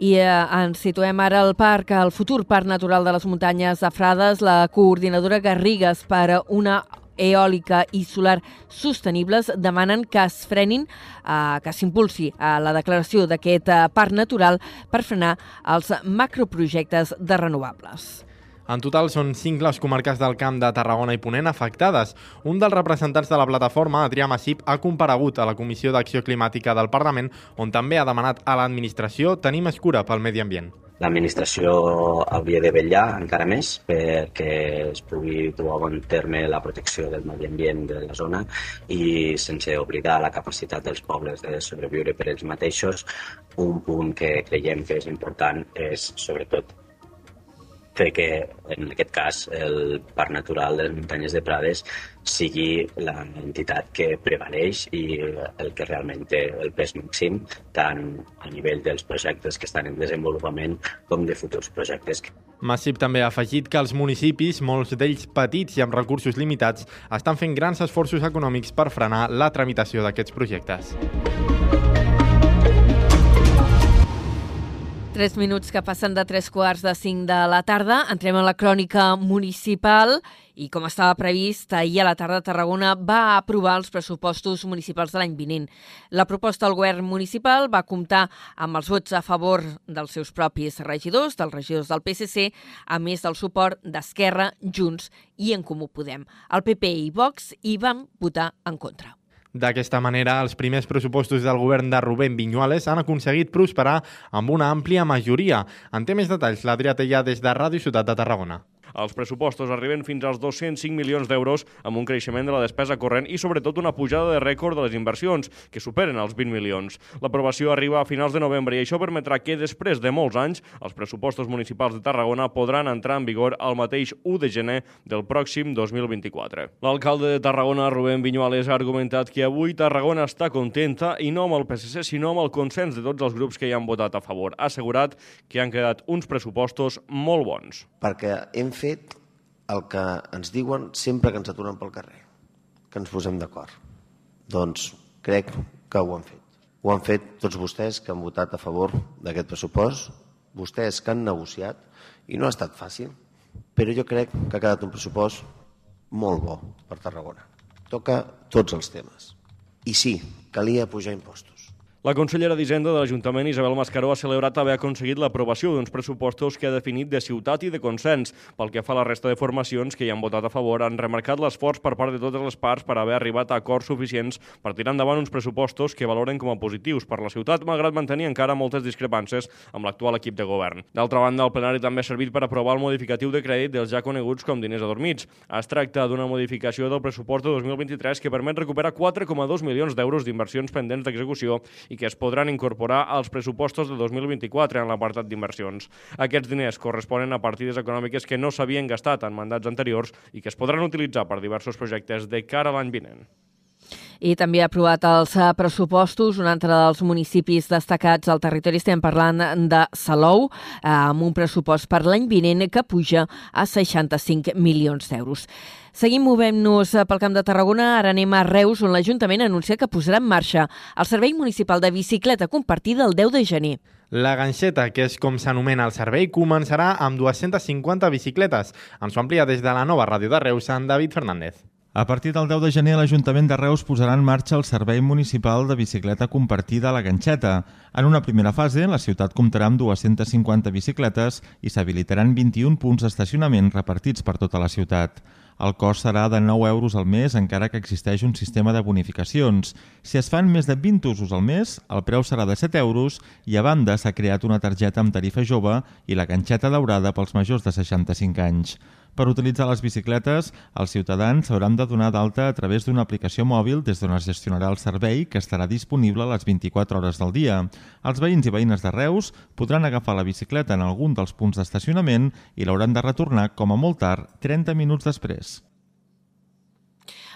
Speaker 2: I eh, ens situem ara al parc, al futur Parc Natural de les Muntanyes de Frades. La coordinadora Garrigues per una eòlica i solar sostenibles demanen que es frenin, eh, que s'impulsi a la declaració d'aquest eh, parc natural per frenar els macroprojectes de renovables.
Speaker 4: En total són cinc les comarques del camp de Tarragona i Ponent afectades. Un dels representants de la plataforma, Adrià Massip, ha comparegut a la Comissió d'Acció Climàtica del Parlament, on també ha demanat a l'administració tenir més cura pel medi ambient.
Speaker 11: L'administració hauria de vetllar encara més perquè es pugui a bon terme la protecció del medi ambient de la zona i sense oblidar la capacitat dels pobles de sobreviure per ells mateixos. Un punt que creiem que és important és sobretot fer que, en aquest cas, el Parc Natural de les Muntanyes de Prades sigui la entitat que prevaleix i el que realment té el pes màxim, tant a nivell dels projectes que estan en desenvolupament com de futurs projectes.
Speaker 4: Massip també ha afegit que els municipis, molts d'ells petits i amb recursos limitats, estan fent grans esforços econòmics per frenar la tramitació d'aquests projectes.
Speaker 2: Tres minuts que passen de tres quarts de cinc de la tarda. Entrem a la crònica municipal i, com estava previst, ahir a la tarda Tarragona va aprovar els pressupostos municipals de l'any vinent. La proposta del govern municipal va comptar amb els vots a favor dels seus propis regidors, dels regidors del PSC, a més del suport d'Esquerra, Junts i En Comú Podem. El PP i Vox hi van votar en contra.
Speaker 4: D'aquesta manera, els primers pressupostos del govern de Rubén Viñuales han aconseguit prosperar amb una àmplia majoria. En té més detalls l'Adrià Tellà des de Ràdio Ciutat de Tarragona.
Speaker 12: Els pressupostos arriben fins als 205 milions d'euros amb un creixement de la despesa corrent i sobretot una pujada de rècord de les inversions, que superen els 20 milions. L'aprovació arriba a finals de novembre i això permetrà que després de molts anys els pressupostos municipals de Tarragona podran entrar en vigor el mateix 1 de gener del pròxim 2024. L'alcalde de Tarragona, Rubén Viñuales, ha argumentat que avui Tarragona està contenta i no amb el PSC, sinó amb el consens de tots els grups que hi han votat a favor. Ha assegurat que han quedat uns pressupostos molt bons.
Speaker 13: Perquè hem fet el que ens diuen sempre que ens aturen pel carrer, que ens posem d'acord. Doncs crec que ho han fet. Ho han fet tots vostès que han votat a favor d'aquest pressupost, vostès que han negociat, i no ha estat fàcil, però jo crec que ha quedat un pressupost molt bo per Tarragona. Toca tots els temes. I sí, calia pujar impostos.
Speaker 12: La consellera d'Hisenda de l'Ajuntament, Isabel Mascaró, ha celebrat haver aconseguit l'aprovació d'uns pressupostos que ha definit de ciutat i de consens. Pel que fa a la resta de formacions que hi han votat a favor, han remarcat l'esforç per part de totes les parts per haver arribat a acords suficients per tirar endavant uns pressupostos que valoren com a positius per la ciutat, malgrat mantenir encara moltes discrepàncies amb l'actual equip de govern. D'altra banda, el plenari també ha servit per aprovar el modificatiu de crèdit dels ja coneguts com diners adormits. Es tracta d'una modificació del pressupost de 2023 que permet recuperar 4,2 milions d'euros d'inversions pendents d'execució i que es podran incorporar als pressupostos de 2024 en l'apartat d'inversions. Aquests diners corresponen a partides econòmiques que no s'havien gastat en mandats anteriors i que es podran utilitzar per diversos projectes de cara a l'any vinent.
Speaker 2: I també ha aprovat els eh, pressupostos, un altre dels municipis destacats al territori. Estem parlant de Salou, eh, amb un pressupost per l'any vinent que puja a 65 milions d'euros. Seguim movent-nos pel Camp de Tarragona. Ara anem a Reus, on l'Ajuntament anuncia que posarà en marxa el Servei Municipal de Bicicleta compartida el 10 de gener.
Speaker 4: La ganxeta, que és com s'anomena el servei, començarà amb 250 bicicletes. Ens ho amplia des de la nova ràdio de Reus, en David Fernández.
Speaker 14: A partir del 10 de gener, l'Ajuntament de Reus posarà en marxa el Servei Municipal de Bicicleta Compartida a la Ganxeta. En una primera fase, la ciutat comptarà amb 250 bicicletes i s'habilitaran 21 punts d'estacionament repartits per tota la ciutat. El cost serà de 9 euros al mes, encara que existeix un sistema de bonificacions. Si es fan més de 20 usos al mes, el preu serà de 7 euros i a banda s'ha creat una targeta amb tarifa jove i la ganxeta daurada pels majors de 65 anys. Per utilitzar les bicicletes, els ciutadans s'hauran de donar d'alta a través d'una aplicació mòbil des d'on es gestionarà el servei que estarà disponible a les 24 hores del dia. Els veïns i veïnes de Reus podran agafar la bicicleta en algun dels punts d'estacionament i l'hauran de retornar com a molt tard 30 minuts després.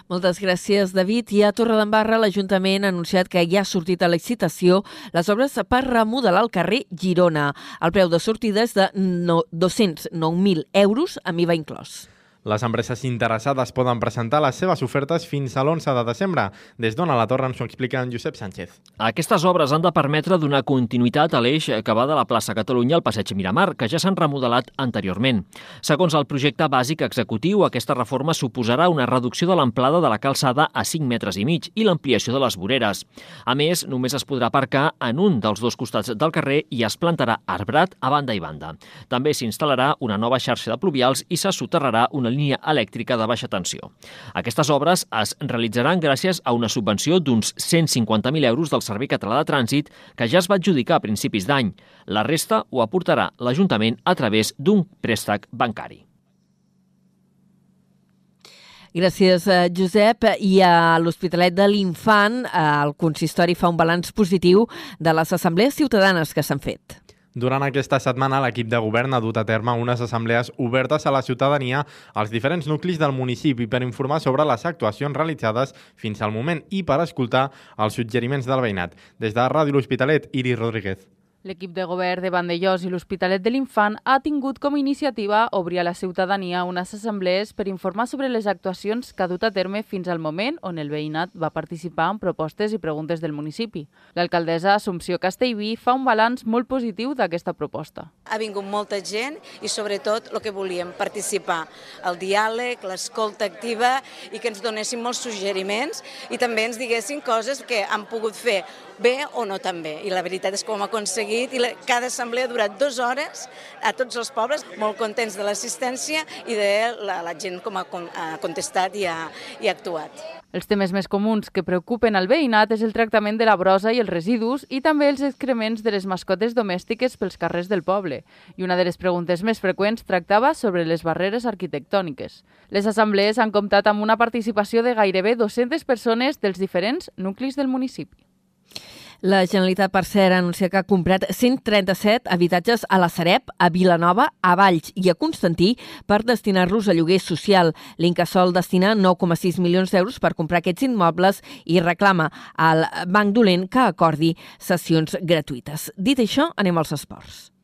Speaker 2: Moltes gràcies, David. I a Torredembarra l'Ajuntament ha anunciat que ja ha sortit a licitació les obres per remodelar el carrer Girona. El preu de sortida és de 209.000 euros, amb IVA inclòs.
Speaker 4: Les empreses interessades poden presentar les seves ofertes fins a l'11 de desembre. Des d'Ona la Torre ens ho explica en Josep Sánchez.
Speaker 15: Aquestes obres han de permetre donar continuïtat a l'eix que va de la plaça Catalunya al passeig Miramar, que ja s'han remodelat anteriorment. Segons el projecte bàsic executiu, aquesta reforma suposarà una reducció de l'amplada de la calçada a 5 metres i mig i l'ampliació de les voreres. A més, només es podrà aparcar en un dels dos costats del carrer i es plantarà arbrat a banda i banda. També s'instal·larà una nova xarxa de pluvials i se soterrarà una línia elèctrica de baixa tensió. Aquestes obres es realitzaran gràcies a una subvenció d'uns 150.000 euros del Servei Català de Trànsit que ja es va adjudicar a principis d'any. La resta ho aportarà l'Ajuntament a través d'un préstec bancari.
Speaker 2: Gràcies, eh, Josep. I a l'Hospitalet de l'Infant, eh, el consistori fa un balanç positiu de les assemblees ciutadanes que s'han fet.
Speaker 4: Durant aquesta setmana, l'equip de govern ha dut a terme unes assemblees obertes a la ciutadania als diferents nuclis del municipi per informar sobre les actuacions realitzades fins al moment i per escoltar els suggeriments del veïnat. Des de Ràdio L'Hospitalet, Iris Rodríguez.
Speaker 16: L'equip de govern de Vandellós i l'Hospitalet de l'Infant ha tingut com a iniciativa obrir a la ciutadania unes assemblees per informar sobre les actuacions que ha dut a terme fins al moment on el veïnat va participar en propostes i preguntes del municipi. L'alcaldessa Assumpció Castellví fa un balanç molt positiu d'aquesta proposta.
Speaker 17: Ha vingut molta gent i sobretot el que volíem, participar, el diàleg, l'escolta activa i que ens donessin molts suggeriments i també ens diguessin coses que han pogut fer bé o no tan bé. I la veritat és que ho hem aconseguit i la, cada assemblea ha durat dues hores a tots els pobles, molt contents de l'assistència i de la, la gent com ha, ha contestat i ha, i ha actuat.
Speaker 16: Els temes més comuns que preocupen al veïnat és el tractament de la brosa i els residus i també els excrements de les mascotes domèstiques pels carrers del poble. I una de les preguntes més freqüents tractava sobre les barreres arquitectòniques. Les assemblees han comptat amb una participació de gairebé 200 persones dels diferents nuclis del municipi.
Speaker 2: La Generalitat, per cert, anuncia que ha comprat 137 habitatges a la Sareb, a Vilanova, a Valls i a Constantí per destinar-los a lloguer social. L'Incasol destina 9,6 milions d'euros per comprar aquests immobles i reclama al Banc Dolent que acordi sessions gratuïtes. Dit això, anem als esports.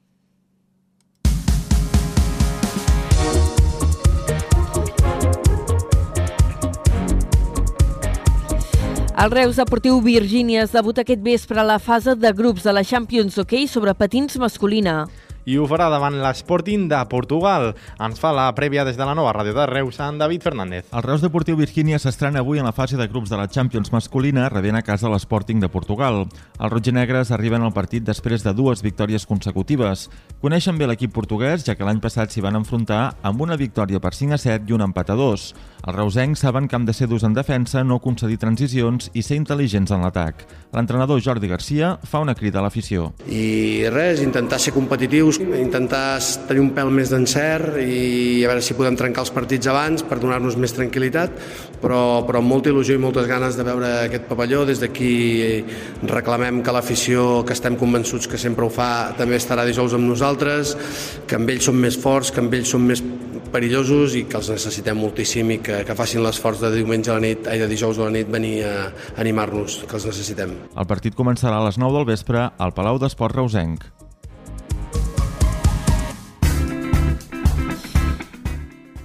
Speaker 2: El Reus Deportiu Virgínia es debuta aquest vespre a la fase de grups de la Champions Hockey sobre patins masculina
Speaker 4: i ho farà davant l'Sporting de Portugal. Ens fa la prèvia des de la nova ràdio de Reus, en David Fernández.
Speaker 14: El Reus Deportiu Virgínia s'estrena avui en la fase de grups de la Champions masculina, rebent a casa l'Sporting de Portugal. Els roig-negres arriben al partit després de dues victòries consecutives. Coneixen bé l'equip portuguès, ja que l'any passat s'hi van enfrontar amb una victòria per 5 a 7 i un empat a 2. Els reusencs saben que han de ser durs en defensa, no concedir transicions i ser intel·ligents en l'atac. L'entrenador Jordi Garcia fa una crida a l'afició.
Speaker 18: I res, intentar ser competitius, intentar tenir un pèl més d'encert i a veure si podem trencar els partits abans per donar-nos més tranquil·litat, però, però amb molta il·lusió i moltes ganes de veure aquest pavelló. Des d'aquí reclamem que l'afició, que estem convençuts que sempre ho fa, també estarà dijous amb nosaltres, que amb ells som més forts, que amb ells som més perillosos i que els necessitem moltíssim i que, que facin l'esforç de diumenge a la nit, ai, de dijous a la nit venir a animar-nos, que els necessitem.
Speaker 14: El partit començarà a les 9 del vespre al Palau d'Esport Reusenc.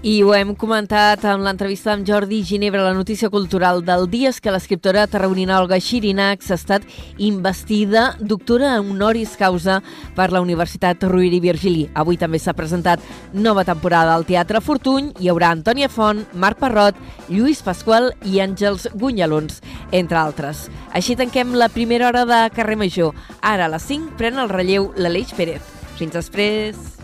Speaker 2: I ho hem comentat amb l'entrevista amb Jordi Ginebra, la notícia cultural del dia és que l'escriptora tarragonina Olga Xirinacs ha estat investida doctora honoris causa per la Universitat Rovira i Virgili. Avui també s'ha presentat nova temporada al Teatre Fortuny. Hi haurà Antònia Font, Marc Parrot, Lluís Pasqual i Àngels Gunyalons, entre altres. Així tanquem la primera hora de Carrer Major. Ara a les 5 pren el relleu l'Aleix Pérez. Fins després.